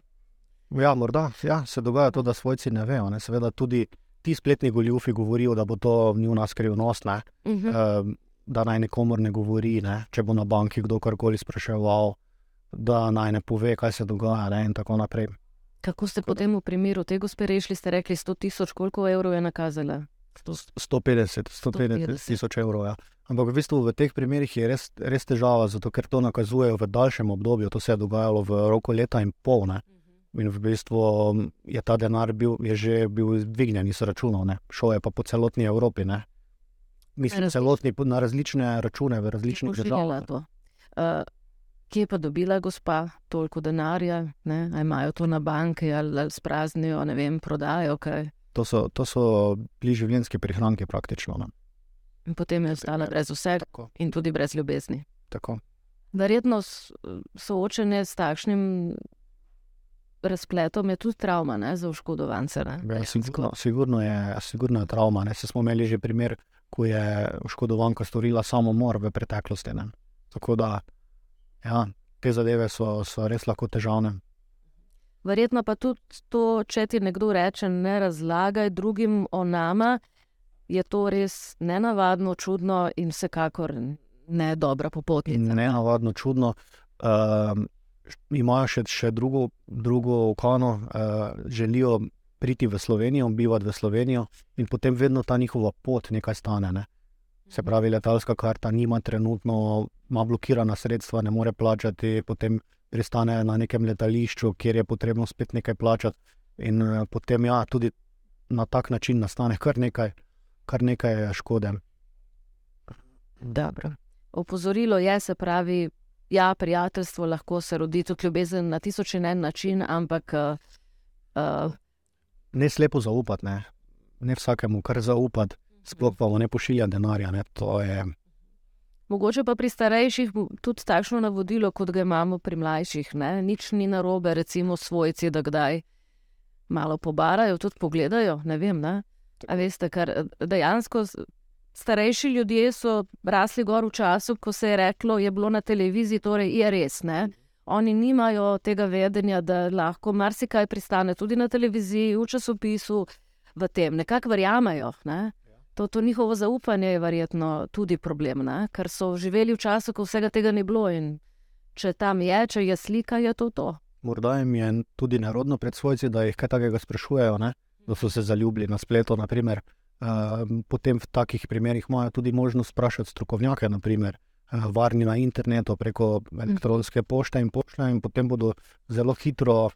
Ja, morda ja, se dogaja to, da svojci ne vejo. Ne. Seveda tudi ti spletni goljufi govorijo, da bo to njuna skrivnost, ne. Uh -huh. eh, da naj nikomor ne govori, ne. če bo na banki kdo karkoli spraševal, da naj ne pove, kaj se dogaja ne, in tako naprej. Kako ste potem v primeru te gospe rešili, ste rekli 100 tisoč, koliko evrov je nakazala? 150, 150 tisoč evrov. Ja. Ampak v bistvu v teh primerih je res, res težava, zato ker to nakazujejo v daljšem obdobju. To se je dogajalo v roku leta in pol. Ne. In v bistvu je ta denar bil, je že bil dvignjen iz računov, ne. šel je pa po celotni Evropi. Ne. Mislim, celotni na različne račune v različnih državah. Uh, kje pa dobila gospa toliko denarja? Ne? A imajo to na banki ali, ali spraznijo, ne vem, prodajo kaj. To so, to so bili življenjski prihranki praktično. Ne. In potem je ostala brez vsega Tako, in tudi brez ljubezni. tako. Verjetno soočenje s takšnim razpletom je tudi travma ne, za oškodovance. Ja, sigurno, sigurno, je, sigurno je travma. Ne. Se smo imeli že primer, ko je oškodovanka storila samomor v preteklosti. Ne. Tako da ja, te zadeve so, so res lahko težavne. Verjetno pa tudi to, če ti nekdo reče, ne razlagaj drugim o nama, je to res nenavadno, čudno in vsekakor ne dobra popotnica. Ne navadno čudno. Um, imajo še, še drugo, drugo okano, uh, želijo priti v Slovenijo, bivati v Slovenijo in potem vedno ta njihova pot nekaj stane. Ne. Se pravi, letalska karta nima trenutno, ima blokirana sredstva, ne more plačati, potem pristane na nekem letališču, kjer je potrebno spet nekaj plačati. In potem, ja, tudi na tak način nastane kar nekaj, kar nekaj škode. Dobro. Opozorilo je, se pravi, ja, prijateljstvo lahko se rodi tudi ljubezen na tisoč in en način, ampak uh, uh, Ne slepo zaupati, ne, ne vsakemu, kar zaupati, sploh pa mu ne pošilja denarja. Ne, je, mogoče pa pri starejših tudi takšno navodilo, kot ga imamo pri mlajših. Ne? Nič ni narobe, recimo svojci, da kdaj malo pobarajo, tudi pogledajo. Ne vem, ne? A veste, eh, dejansko starejši ljudje so rasli gor v času, ko se je reklo, je bilo na televiziji, torej je res. Ne? Oni nimajo tega vedenja, da lahko marsikaj pristane tudi na televiziji, v časopisu, v tem. Nekako verjamejo. Ne? To, to njihovo zaupanje je verjetno tudi problem, ne? ker so živeli v času, ko vsega tega ni bilo. In če tam je, če je slika, je to to. morda jim je tudi nerodno pred svojci, da jih kaj takega sprašujejo, ne, da so se zaljubili na spletu. Naprimer. Uh, potem v takih primerih imajo tudi možnost vprašati strokovnjake, naprimer, varni na internetu preko elektronske pošte in pošle, in potem bodo zelo hitro uh,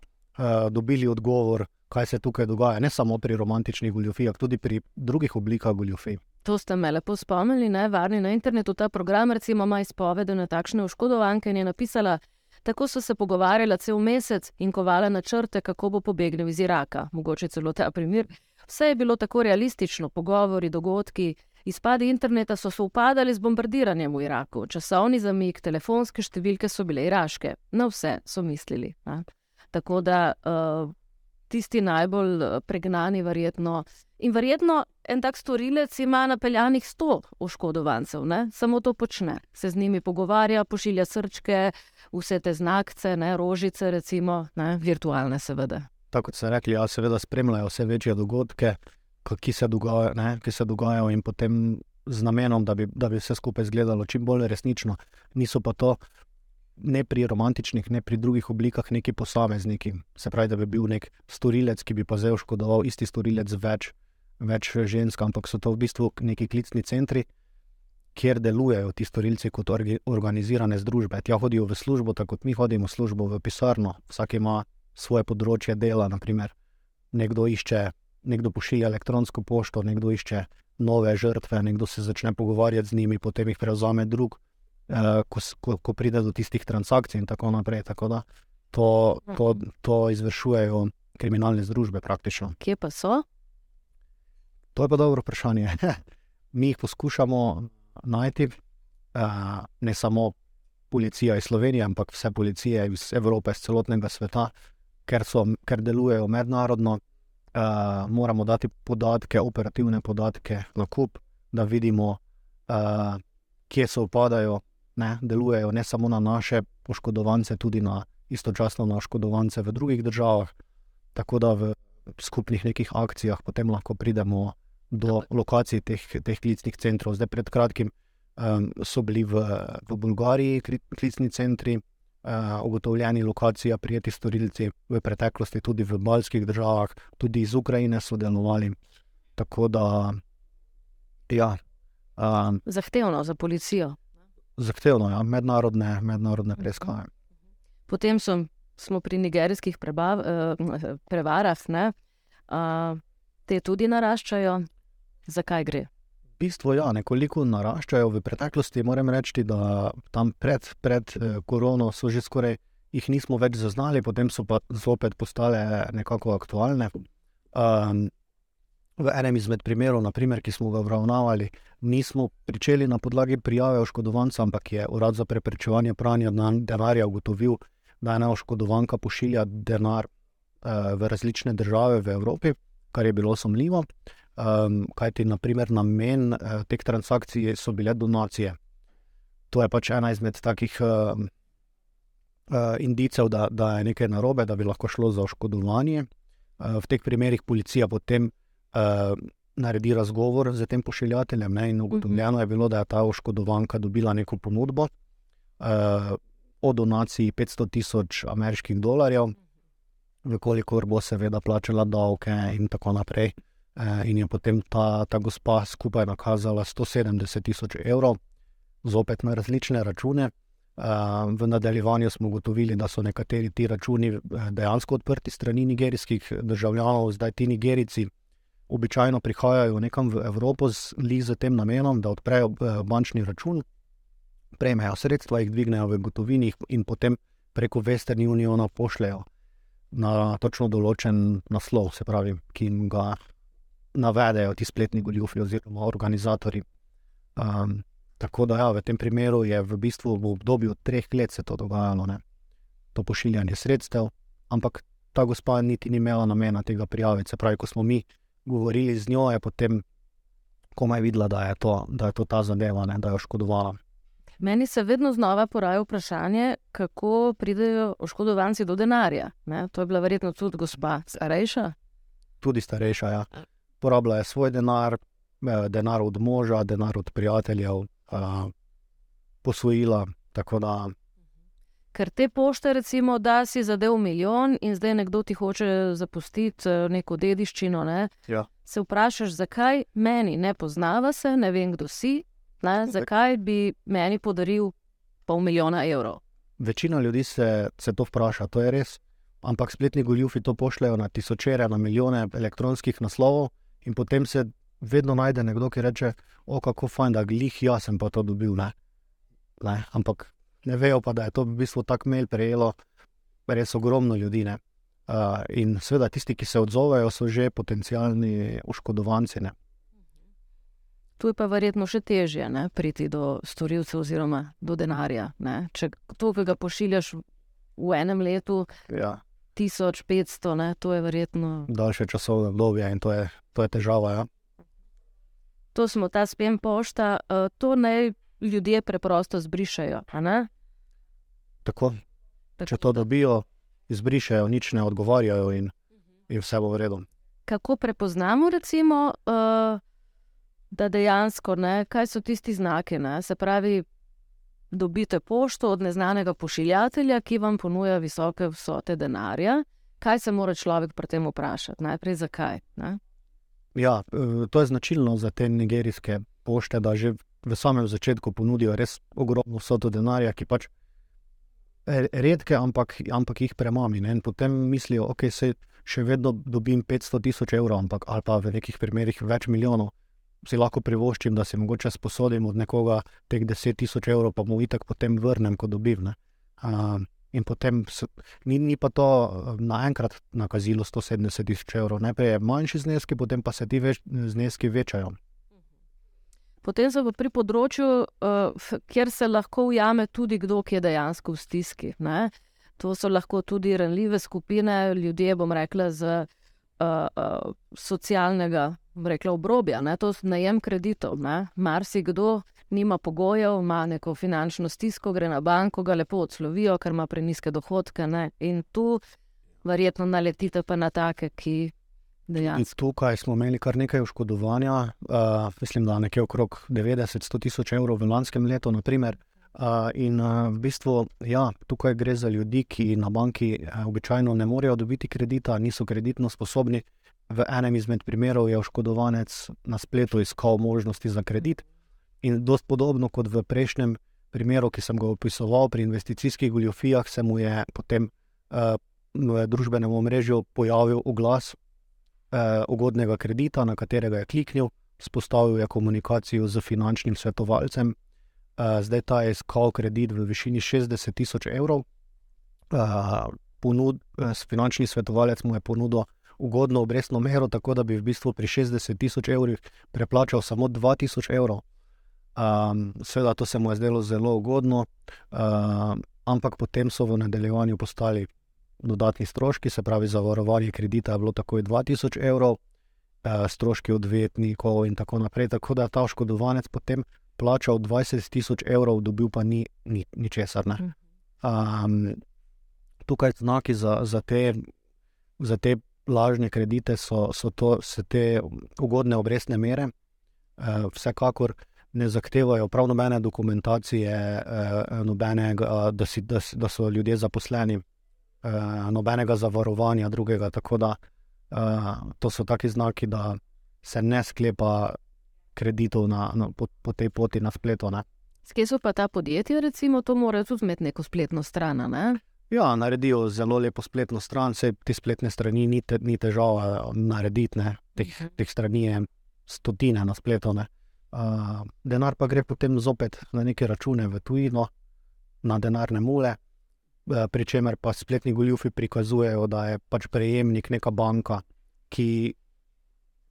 dobili odgovor, kaj se tukaj dogaja. Ne samo pri romantičnih goljofijah, tudi pri drugih oblikah goljofij. To ste me lepo spomnili, ne varni na internetu. Ta program, recimo, ima izpovede na takšne oškodovanke in je napisala, tako so se pogovarjala cel mesec in kovala načrte, kako bo pobegnil iz Iraka. Mogoče celo ta primer. Vse je bilo tako realistično, pogovori, dogodki. Izpadi interneta so se upadali z bombardiranjem v Iraku, časovni zamik, telefonske številke so bile iraške. Na vse so mislili. Ne? Tako da uh, tisti najbolj eh, pregnani, verjetno. In verjetno en tak storilec ima napeljanih sto oškodovancev, ne? samo to počne. Se z njimi pogovarja, pošilja srčke, vse te znakce, ne? rožice, recimo, ne? virtualne, seveda. Tako kot ste rekli, ja, seveda spremljajo vse večje dogodke ki se, dogaja, ne, ki se dogajajo, in potem z namenom, da bi, da bi vse skupaj izgledalo čim bolj resnično. Niso pa to ne pri romantičnih, ne pri drugih oblikah neki posamezniki. Se pravi, da bi bil nek storilec, ki bi pa zdaj oškodoval isti storilec več, več žensk, ampak so to v bistvu neki klicni centri. Kjer delujejo ti storilci kot organizirane združbe. Tja hodijo v službo, tako kot mi hodimo v službo, v pisarno, vsak ima svoje področje dela. Naprimer, nekdo išče, nekdo pošilja elektronsko pošto, nekdo išče nove žrtve, nekdo se začne pogovarjati z njimi, potem jih prevzame drug, eh, ko, ko, ko pride do tistih transakcij in tako naprej. Tako da to, to, to izvršujejo kriminalne združbe praktično. Kje pa so? To je pa dobro vprašanje. Mi jih poskušamo najti, eh, ne samo policija iz Slovenije, ampak vse policije iz Evrope, iz celotnega sveta, ker, so, ker delujejo mednarodno uh, moramo dati podatke, operativne podatke na kup, da vidimo, uh, kje se upadajo, ne, delujejo ne samo na naše poškodovance, tudi na istočasno na oškodovance v drugih državah. Tako da v skupnih nekih akcijah potem lahko pridemo do lokacij teh, teh klicnih centrov. Zdaj, pred kratkim um, so bili v, v Bolgariji klicni centri ugotovljeni lokacija, prijeti storilci v preteklosti, tudi v baljskih državah, tudi iz Ukrajine so delovali. Tako da, ja. Um, zahtevno za policijo. Zahtevno, ja, mednarodne, mednarodne mhm. preiskave. Potem so, smo pri nigerijskih prebav, uh, prevarah, uh, te tudi naraščajo. Zakaj gre? Bistvu ja, nekoliko naraščajo. V preteklosti moram reči, da tam pred, pred eh, korono so že skoraj jih nismo več zaznali, potem so pa zopet postale nekako aktualne. Um, v enem izmed primerov, naprimer, ki smo ga obravnavali, nismo pričeli na podlagi prijave oškodovanca, ampak je Urad za preprečevanje pranja denarja ugotovil, da ena oškodovanka pošilja denar uh, v različne države v Evropi, kar je bilo sumljivo. Um, kaj ti, na primer, namen uh, teh transakcij so bile donacije. To je pač ena izmed takih uh, uh, indicev, da, da je nekaj narobe, da bi lahko šlo za oškodovanje. Uh, v teh primerih policija potem uh, naredi razgovor z tem pošiljateljem ne, in ugotovljeno je bilo, da je ta oškodovanka dobila neko ponudbo uh, o donaciji 500 tisoč ameriških dolarjev, vkolikor bo seveda plačala davke in tako naprej. Eh, in je potem ta, ta gospa skupaj nakazala 170 tisoč evrov, zopet na različne račune. Eh, v nadaljevanju smo ugotovili, da so nekateri ti računi eh, dejansko odprti strani nigerijskih državljanov, zdaj ti nigerici. Običajno prihajajo nekam v Evropo z, z tem namenom, da odprejo bančni račun, prejmejo sredstva, jih dvignejo v gotovini in potem preko Western Uniona pošljajo na točno določen naslov, se pravi, ki jim ga navedejo ti spletni goljufi oziroma organizatori. Um, tako da ja, v tem primeru je v bistvu v obdobju treh let se to dogajalo, ne? to pošiljanje sredstev, ampak ta gospa niti ni imela namena tega prijaviti. Se pravi, ko smo mi govorili z njo, je potem komaj videla, da je to, da je to ta zadeva, ne? da je oškodovala. Meni se vedno znova poraja vprašanje, kako pridejo oškodovanci do denarja. Ne? To je bila verjetno tudi gospa starejša. Tudi starejša, ja porabljajo svoj denar, eh, denar od moža, denar od prijateljev, eh, posvojila. Ker te pošte, recimo, da si zadev milijon in zdaj nekdo ti hoče zapustiti eh, neko dediščino. Ne? Ja. Se vprašaš, zakaj meni ne poznava se, ne vem, kdo si, ne? zakaj bi meni podaril pol milijona evrov. Večina ljudi se, se to vpraša, to je res. Ampak spletni goljufi to pošljajo na tisočere, na milijone elektronskih naslovov, In potem se vedno najde nekdo, ki reče: O, kako fajn, da glih jaz sem pa to dobil. Ne? Ne? Ampak ne vejo pa, da je to v bistvu tako mail prejelo res ogromno ljudi. Uh, in seveda tisti, ki se odzovejo, so že potencijalni oškodovanci. Ne? Tu je pa verjetno še težje ne, priti do storilcev oziroma do denarja. Ne. Če to, ki ga pošiljaš v enem letu, ja. 1500, ne, to je verjetno. Daljše časovne obdobje in to je to je težava. Ja. To smo ta spem pošta, uh, to naj ljudje preprosto zbrišajo. Tako. Tako. Če to dobijo, izbrišajo, nič ne odgovarjajo in, in vse bo v redu. kako prepoznamo, recimo, uh, da dejansko, ne, kaj so tisti znaki. Ne? Se pravi, dobite pošto od neznanega pošiljatelja, ki vam ponuja visoke vsote denarja. Kaj se mora človek pri tem vprašati? Najprej, zakaj? Ne? Ja, eh, to je značilno za te nigerijske pošte, da že v samem začetku ponudijo res ogromno vsoto denarja, ki pač redke, ampak, ampak jih premami. Ne? In potem mislijo, da okay, še vedno dobim 500 tisoč evrov, ampak, ali pa v nekih primerih več milijonov. Si lahko privoščim, da se mogoče sposodim od nekoga teh 10 tisoč evrov, pa mu itak potem vrnem, ko dobim. Uh, in potem ni, ni pa to naenkrat nakazilo 170 tisoč evrov. Najprej je manjši zneski, potem pa se ti več, zneski večajo. Potem so pri področju, uh, kjer se lahko ujame tudi kdo, ki je dejansko v stiski. Ne? To so lahko tudi ranljive skupine, ljudje, bom rekla, z uh, uh, socialnega rekla, obrobja. Ne? To je najem kreditov. Marsikdo nima pogojev, ima neko finančno stisko, gre na banko, ga lepo odslovijo, ker ima preniske dohodke. Ne? In tu verjetno naletite pa na take, ki Tukaj smo imeli kar nekaj oškodovanja, uh, mislim, da nekje okrog 90-100 tisoč evrov v lanskem letu. Naprimer. Uh, in uh, v bistvu, ja, tukaj gre za ljudi, ki na banki uh, običajno ne morejo dobiti kredita, niso kreditno sposobni. V enem izmed primerov je oškodovanec na spletu iskal možnosti za kredit. In dosti podobno kot v prejšnjem primeru, ki sem ga opisoval pri investicijskih goljofijah, se mu je potem uh, v družbenem omrežju pojavil oglas eh, ugodnega kredita, na katerega je kliknil, spostavil je komunikacijo z finančnim svetovalcem. Eh, zdaj ta je iskal kredit v višini 60 tisoč evrov. Eh, ponud, eh, finančni svetovalec mu je ponudil ugodno obrestno mero, tako da bi v bistvu pri 60 tisoč evrih preplačal samo 2 tisoč evrov. Um, seveda, to se mu je zdelo zelo ugodno, uh, ampak potem so v nadaljevanju postali dodatni stroški, se pravi, zavarovanje kredita je bilo takoj 2000 evrov, eh, stroški odvetnikov in tako naprej. Tako da je ta oškodovanec potem plačal 20 tisoč evrov, dobil pa ni, ni, ni. Um, tukaj znaki za, za, te, za te lažne kredite so, so, to, so te ugodne obrestne mere. Uh, vsekakor ne zahtevajo prav nobene dokumentacije, uh, nobenega, da, si, da, da so ljudje zaposleni uh, nobenega zavarovanja drugega. Tako da uh, to so taki znaki, da se ne sklepa kreditov na, na, po, po tej poti na spletu. Skje so pa ta podjetja, recimo, to morajo tudi imeti neko spletno stran? Ne? Ja, naredijo zelo lepo spletno stran, vse te spletne strani ni, te, ni težava narediti, teh, uh mhm. teh strani je stotine na spletu. Uh, denar pa gre potem zopet na neke račune v tujino, na denarne mule, Eh, pri čemer pa spletni goljufi prikazujejo, da je pač prejemnik neka banka, ki,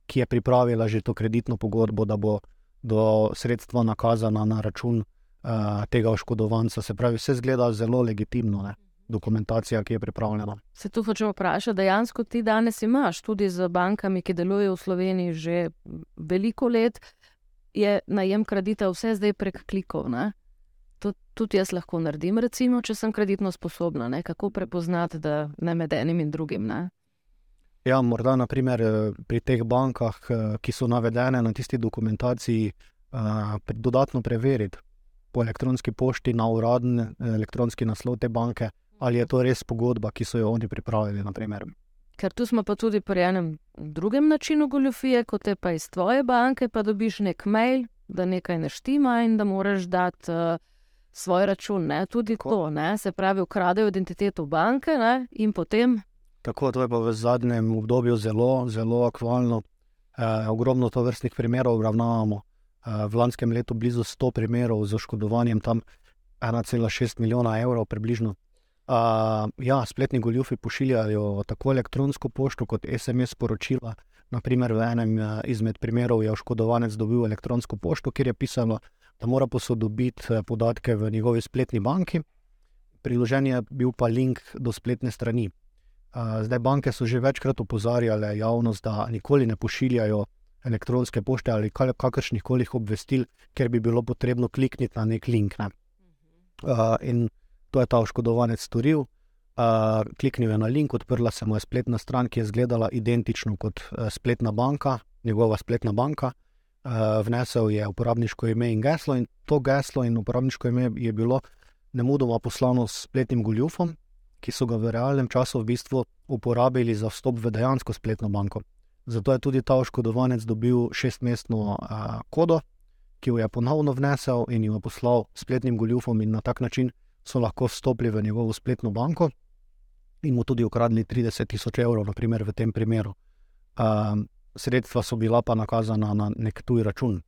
ki je pripravila že to kreditno pogodbo, da bo do sredstva nakazana na račun uh, tega oškodovanca. Se pravi, vse zgleda zelo legitimno. Ne? Dokumentacija, ki je pripravljena. Se tu hoče vprašati, dejansko ti danes imaš tudi z bankami, ki delujejo v Sloveniji že veliko let, je najem kredita vse zdaj prek klikov. Ne? to tudi jaz lahko naredim, recimo, če sem kreditno sposobna. Ne? Kako prepoznati, da ne med enim in drugim? Ne? Ja, morda naprimer, eh, pri teh bankah, eh, ki so navedene na tisti dokumentaciji, eh, dodatno preveriti po elektronski pošti na uradni elektronski naslov te banke, ali je to res pogodba, ki so jo oni pripravili. Naprimer. Ker tu smo pa tudi pri enem drugem načinu goljofije, kot je pa iz tvoje banke, pa dobiš nek mail, da nekaj ne štima in da moraš dati. Uh, svoj račun, ne? tudi Tako. to, ne? se pravi, ukradejo identiteto banke ne? in potem. Tako to je pa v zadnjem obdobju zelo, zelo aktualno. E, ogromno to vrstnih primerov obravnavamo. E, v lanskem letu blizu 100 primerov z oškodovanjem, tam 1,6 milijona evrov približno. E, ja, spletni goljufi pošiljajo tako elektronsko pošto kot SMS sporočila. Naprimer, v enem izmed primerov je oškodovanec dobil elektronsko pošto, kjer je pisalo, da mora posodobiti eh, podatke v njegovi spletni banki. Priložen je bil pa link do spletne strani. Eh, zdaj, banke so že večkrat opozarjale javnost, da nikoli ne pošiljajo elektronske pošte ali kakršnih koli obvestil, ker bi bilo potrebno klikniti na nek link. Ne. Uh, in to je ta oškodovanec storil. Uh, kliknil je na link, odprla se mu je spletna stran, ki je izgledala identično kot uh, spletna banka, njegova spletna banka. Uh, vnesel je uporabniško ime in geslo, in to geslo in uporabniško ime je bilo nemudoma poslano s spletnim goljufom, ki so ga v realnem času v bistvu uporabili za vstop v dejansko spletno banko. Zato je tudi ta oškodovanec dobil šestmestno uh, kodo, ki jo je ponovno vnesel in jo poslal spletnim goljufom, in na tak način so lahko vstopili v njegovo spletno banko in mu tudi ukradli 30 tisoč evrov, naprimer v tem primeru. Uh, sredstva so bila pa nakazana na nek tuj račun.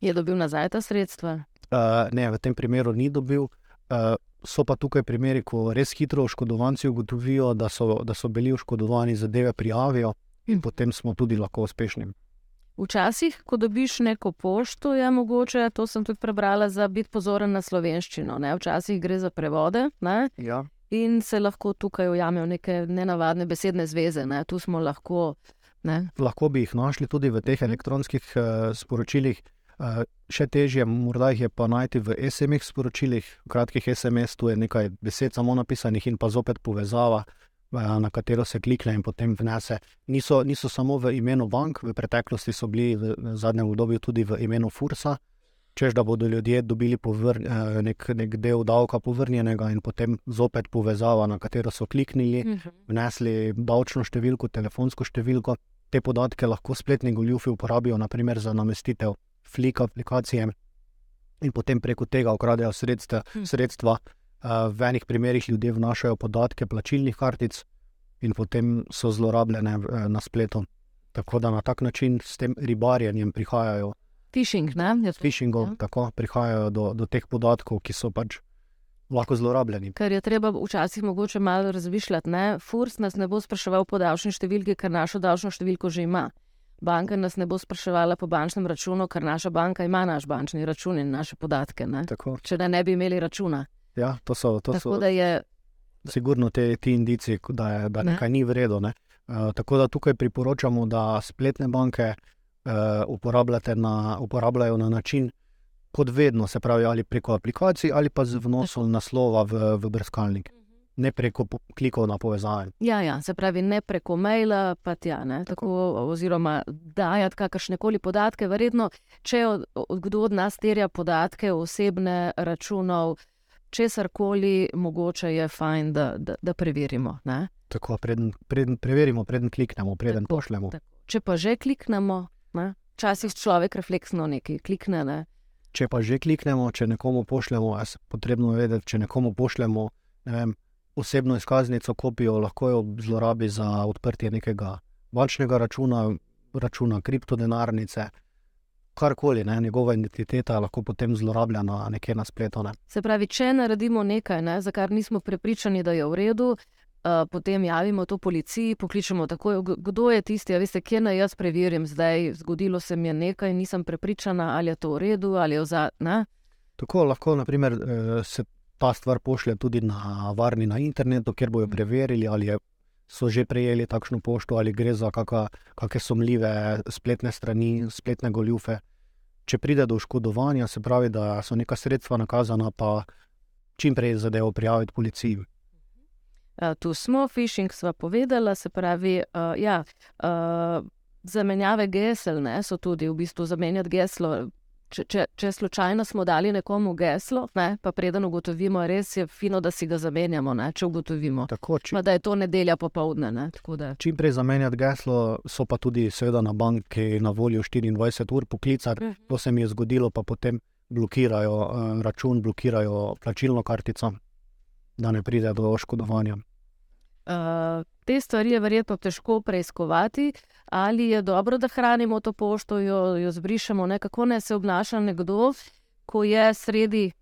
Je dobil nazaj ta sredstva? Uh, ne, v tem primeru ni dobil. Uh, so pa tukaj primeri, ko res hitro oškodovanci ugotovijo, da so, da so bili oškodovani, zadeve prijavijo in potem smo tudi lahko uspešni. Včasih, ko dobiš neko pošto, je mogoče, to sem tudi prebrala, za biti pozoren na slovenščino. Ne? Včasih gre za prevode ja. in se lahko tukaj ujamejo neke nenavadne besedne zveze. Ne? Tu smo lahko. Ne? Lahko bi jih našli tudi v teh elektronskih uh, sporočilih. Uh, še težje, morda jih je pa najti v SMS sporočilih, kratkih SMS, tu je nekaj besed samo napisanih in pa zopet povezava. Eh, na katero se klikne in potem vnese. Niso, niso samo v imenu bank, v preteklosti so bili v zadnjem obdobju tudi v imenu Fursa, čež da bodo ljudje dobili povr, nek, nek del davka povrnjenega in potem zopet povezava, na katero so kliknili, Mhm. vnesli davčno številko, telefonsko številko. Te podatke lahko spletni goljufi uporabijo, naprimer za namestitev flik aplikacije in potem preko tega ukradejo sredstva. Hm. sredstva. Uh, v enih primerih ljudje vnašajo podatke plačilnih kartic in potem so zlorabljene uh, na spletu. Tako da na tak način s tem ribarjenjem prihajajo, Phishing, ne? Je to- phishingov, Ja. tako prihajajo do, do teh podatkov, ki so pač lahko zlorabljeni. Ker je treba včasih mogoče malo razmišljati. Ne? Furs nas ne bo spraševal po davčni številki, ker našo davčno številko že ima. Banka nas ne bo spraševala po bančnem računu, ker naša banka ima naš bančni račun in naše podatke. Ne? Tako, Če da ne bi imeli računa. Ja, to so, to Tako so da je sigurno te, ti indici, da, je, da Ne. nekaj ni v redu. ne. Uh, tako da tukaj priporočamo, da spletne banke uh, na, uporabljajo na način, kot vedno, se pravi, ali preko aplikacij ali pa z vnosom naslova v, v brskalnik, ne preko klikov na povezave. Ja, ja, se pravi, ne preko maila, pa tja, ne, tako, oziroma dajati kakršne koli podatke. Verjetno, če od, od, kdo od nas terja podatke, osebne računov, česar koli, mogoče je fajn, da, da, da preverimo. Ne. Tako, preden, preden, preverimo, preden kliknemo, preden Tako, pošljemo. tako. Če pa že kliknemo, ne, včasih človek refleksno nekaj klikne. Ne. Če pa že kliknemo, če nekomu pošljemo, je potrebno vedeti, če nekomu pošljemo ne vem, osebno izkaznico, kopijo, lahko jo zlorabi za odprtje nekega bančnega računa, računa kriptodenarnice, karkoli, ne, njegova identiteta lahko potem zlorabljena nekje na spletu. Ne. Se pravi, če naredimo nekaj, ne, za kar nismo prepričani, da je v redu, uh, potem javimo to policiji, pokličemo takoj, "G- kdo je tisti, a veste, kje naj jaz preverim zdaj, zgodilo se mi je nekaj, nisem prepričana, ali je to v redu, ali je za. Ne? Tako lahko naprimer, eh, se ta stvar pošlje tudi na varni na internetu, kjer bojo Mhm. preverili, ali je, so že prejeli takšno pošto, ali gre za kakšne sumljive spletne strani, spletne goljufe. Če pride do oškodovanja, se pravi, da so neka sredstva nakazana, pa čim prej zadevo prijaviti policiji. Uh, tu smo, phishing sva povedala, se pravi, uh, ja, uh, zamenjave gesel ne, so tudi v bistvu zamenjati geslo. Če, če, če slučajno smo dali nekomu geslo, ne, pa preden ugotovimo, res je fino, da si ga zamenjamo, ne, če ugotovimo. Tako, či, Pa da je to nedelja popovdne. Ne, da, čim prej zamenjati geslo, so pa tudi seveda na banki na voljo 24 ur poklicati. To se mi je zgodilo, pa potem blokirajo eh, račun, blokirajo plačilno kartico, da ne pride do oškodovanja. Te stvari je verjetno težko preiskovati, ali je dobro, da hranimo to pošto, jo, jo zbrišemo, ne? kako naj se obnaša nekdo, ko je sredi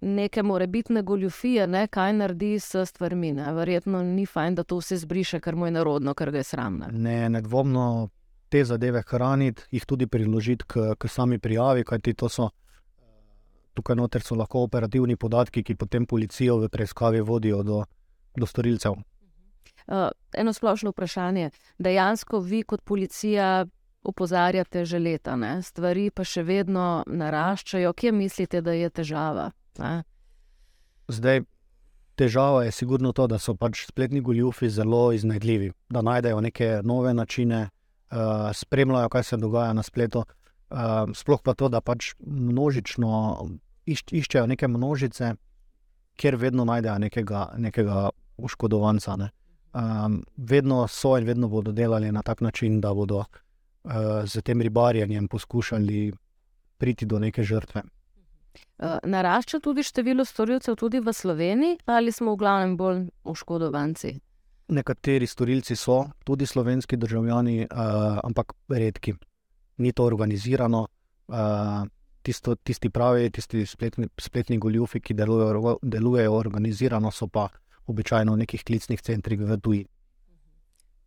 neke morebitne goljufije, ne? kaj naredi s stvarmi. Ne? Verjetno ni fajn, da to vse zbriše, ker mu je narodno, ker ga je sram. Ne? Ne, nedvomno te zadeve hraniti, jih tudi priložiti k, k sami prijavi, kajti to so. Tukaj noter so lahko operativni podatki, ki potem policijo v preiskavi vodijo do, do storilcev. Uh, eno splošno vprašanje. Dejansko vi kot policija opozarjate že leta, ne? stvari pa še vedno naraščajo. Kje mislite, da je težava? Ne? Zdaj, težava je sigurno to, da so pač spletni goljufi zelo iznajdljivi, da najdejo neke nove načine, uh, spremljajo, kaj se dogaja na spletu. Uh, sploh pa to, da pač množično iš, iščejo neke množice, kjer vedno najdejo nekega, nekega oškodovanca. Ne. Um, vedno so in vedno bodo delali na tak način, da bodo uh, z tem ribarjenjem poskušali priti do neke žrtve. Uh, narašča tudi število storilcev tudi v Sloveniji, ali smo v glavnem bolj oškodovanci? Nekateri storilci so tudi slovenski državljani, uh, ampak redki. Ni to organizirano. Uh, tisto, tisti pravi, tisti spletni, spletni goljufi, ki delujejo, delujejo organizirano, so pa običajno v nekih klicnih centrih v tuji.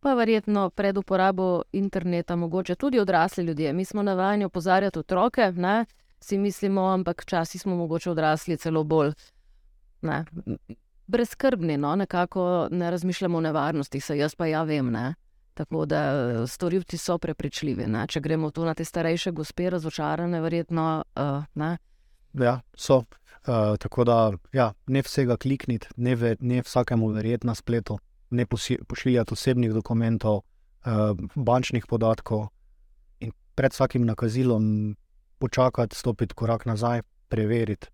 Pa verjetno pred uporabo interneta, mogoče tudi odrasli ljudje. Mi smo navajeni opozarjati otroke, ne? si mislimo, ampak včasih smo mogoče odrasli celo bolj ne? brezkrbni, no? nekako ne razmišljamo o nevarnosti, se jaz pa ja vem. Ne? Tako da storilci so prepričljivi. Ne? Če gremo tu na te starejše gospe, razočarane, verjetno. Uh, ja, so. Uh, tako da ja, ne vsega klikniti, ne, ve, ne vsakemu verjeti na spletu, ne pošiljati osebnih dokumentov, uh, bančnih podatkov in pred vsakim nakazilom počakati, stopiti korak nazaj, preveriti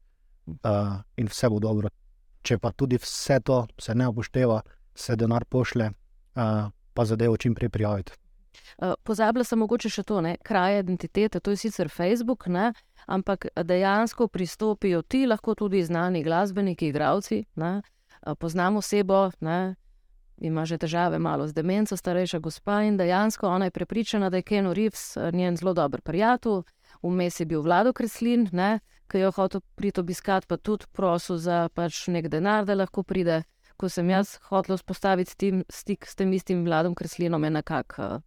uh, in vse bo dobro. Če pa tudi vse to se ne upošteva, se denar pošle, uh, pa zadevo čim prej prijaviti. Uh, pozabila sem mogoče še to, ne? kraj identitete, to je sicer Facebook, ne? ampak dejansko pristopijo ti, lahko tudi znani glasbeniki, igravci. Uh, poznamo osebo, ne? ima že težave malo z demenco, starejša gospa in dejansko ona je prepričana, da je Ken Reeves njen zelo dober prijatelj, vmes je bil vlado Kreslin, ne? ki je hotel priti obiskat, pa tudi prosil za pač nek denar, da lahko pride ko sem jaz hotel vzpostaviti stik s tem istim vladom Kreslinom, je nekako uh,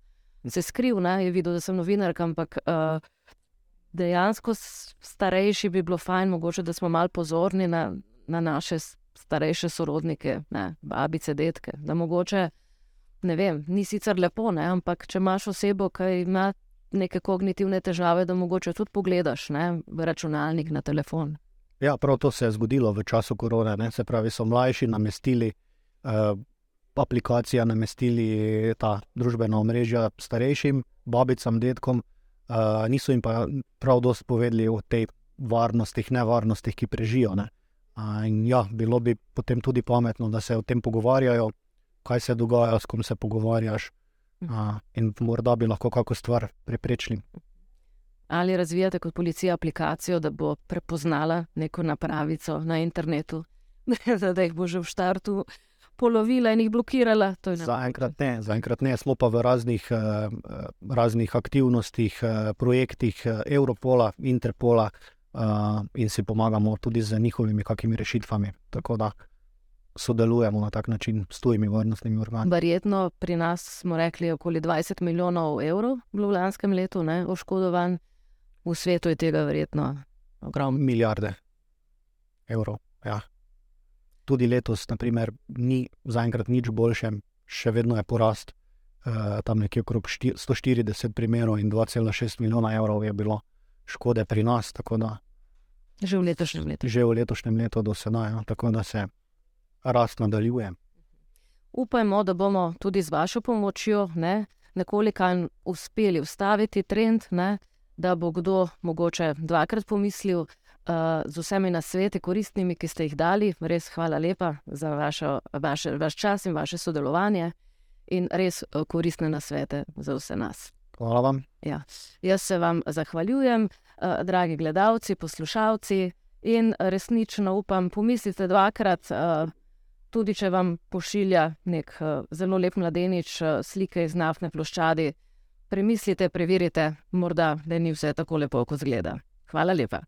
se skril, ne? je videl, da sem novinarka, ampak uh, dejansko starejši bi bilo fajn, mogoče da smo malo pozorni na, na naše starejše sorodnike, ne? babice, detke. Da mogoče, ne vem, ni sicer lepo, ne? ampak če imaš osebo, ki ima neke kognitivne težave, da mogoče tudi pogledaš ne? v računalnik na telefon. Ja, prav to se je zgodilo v času korona. Ne? Se pravi, so mlajši namestili uh, aplikacije, namestili ta družbena omrežja starejšim, babicam, detkom, uh, niso jim pa prav dosti povedali o tej varnosti, nevarnostih, ki prežijo. Ne? Uh, in ja, bilo bi potem tudi pametno, da se o tem pogovarjajo, kaj se dogaja, s kom se pogovarjaš. Uh, in morda bi lahko kako stvar preprečili ali razvijate kot policija aplikacijo, da bo prepoznala neko napravico na internetu, da jih bo že v štartu polovila in jih blokirala. Zaenkrat ne, zaenkrat ne, smo pa v raznih, uh, raznih aktivnostih, uh, projektih Europola, Interpola in si pomagamo tudi z njihovimi kakimi rešitvami. Tako da sodelujemo na tak način s tujimi varnostnimi organi. Verjetno pri nas smo rekli okoli 20 milijonov evrov v lanskem letu, ne, oškodovan. V svetu je tega verjetno ogromno. Milijarde evrov. Ja. Tudi letos, naprimer, ni zaenkrat nič boljše, še vedno je porast. Uh, tam nekje okrog 140 primerov in 2,6 milijona evrov je bilo škode pri nas. Že v letošnjem letu. Že v letošnjem letu do sedaj, ja. tako da se rast nadaljuje. Upajmo, da bomo tudi z vašo pomočjo ne, nekoliko uspeli ustaviti trend, ne, da bo kdo mogoče dvakrat pomislil z vsemi nasveti koristnimi, ki ste jih dali. Res hvala lepa za vašo, vaše, vaš čas in vaše sodelovanje in res koristne nasvete za vse nas. Hvala vam. Ja. Jaz se vam zahvaljujem, dragi gledalci, poslušalci, in resnično upam, pomislite dvakrat, tudi če vam pošilja nek zelo lep mladenič slike iz naftne ploščadi premislite, preverite, morda da ni vse tako lepo, kot zgleda. Hvala lepa.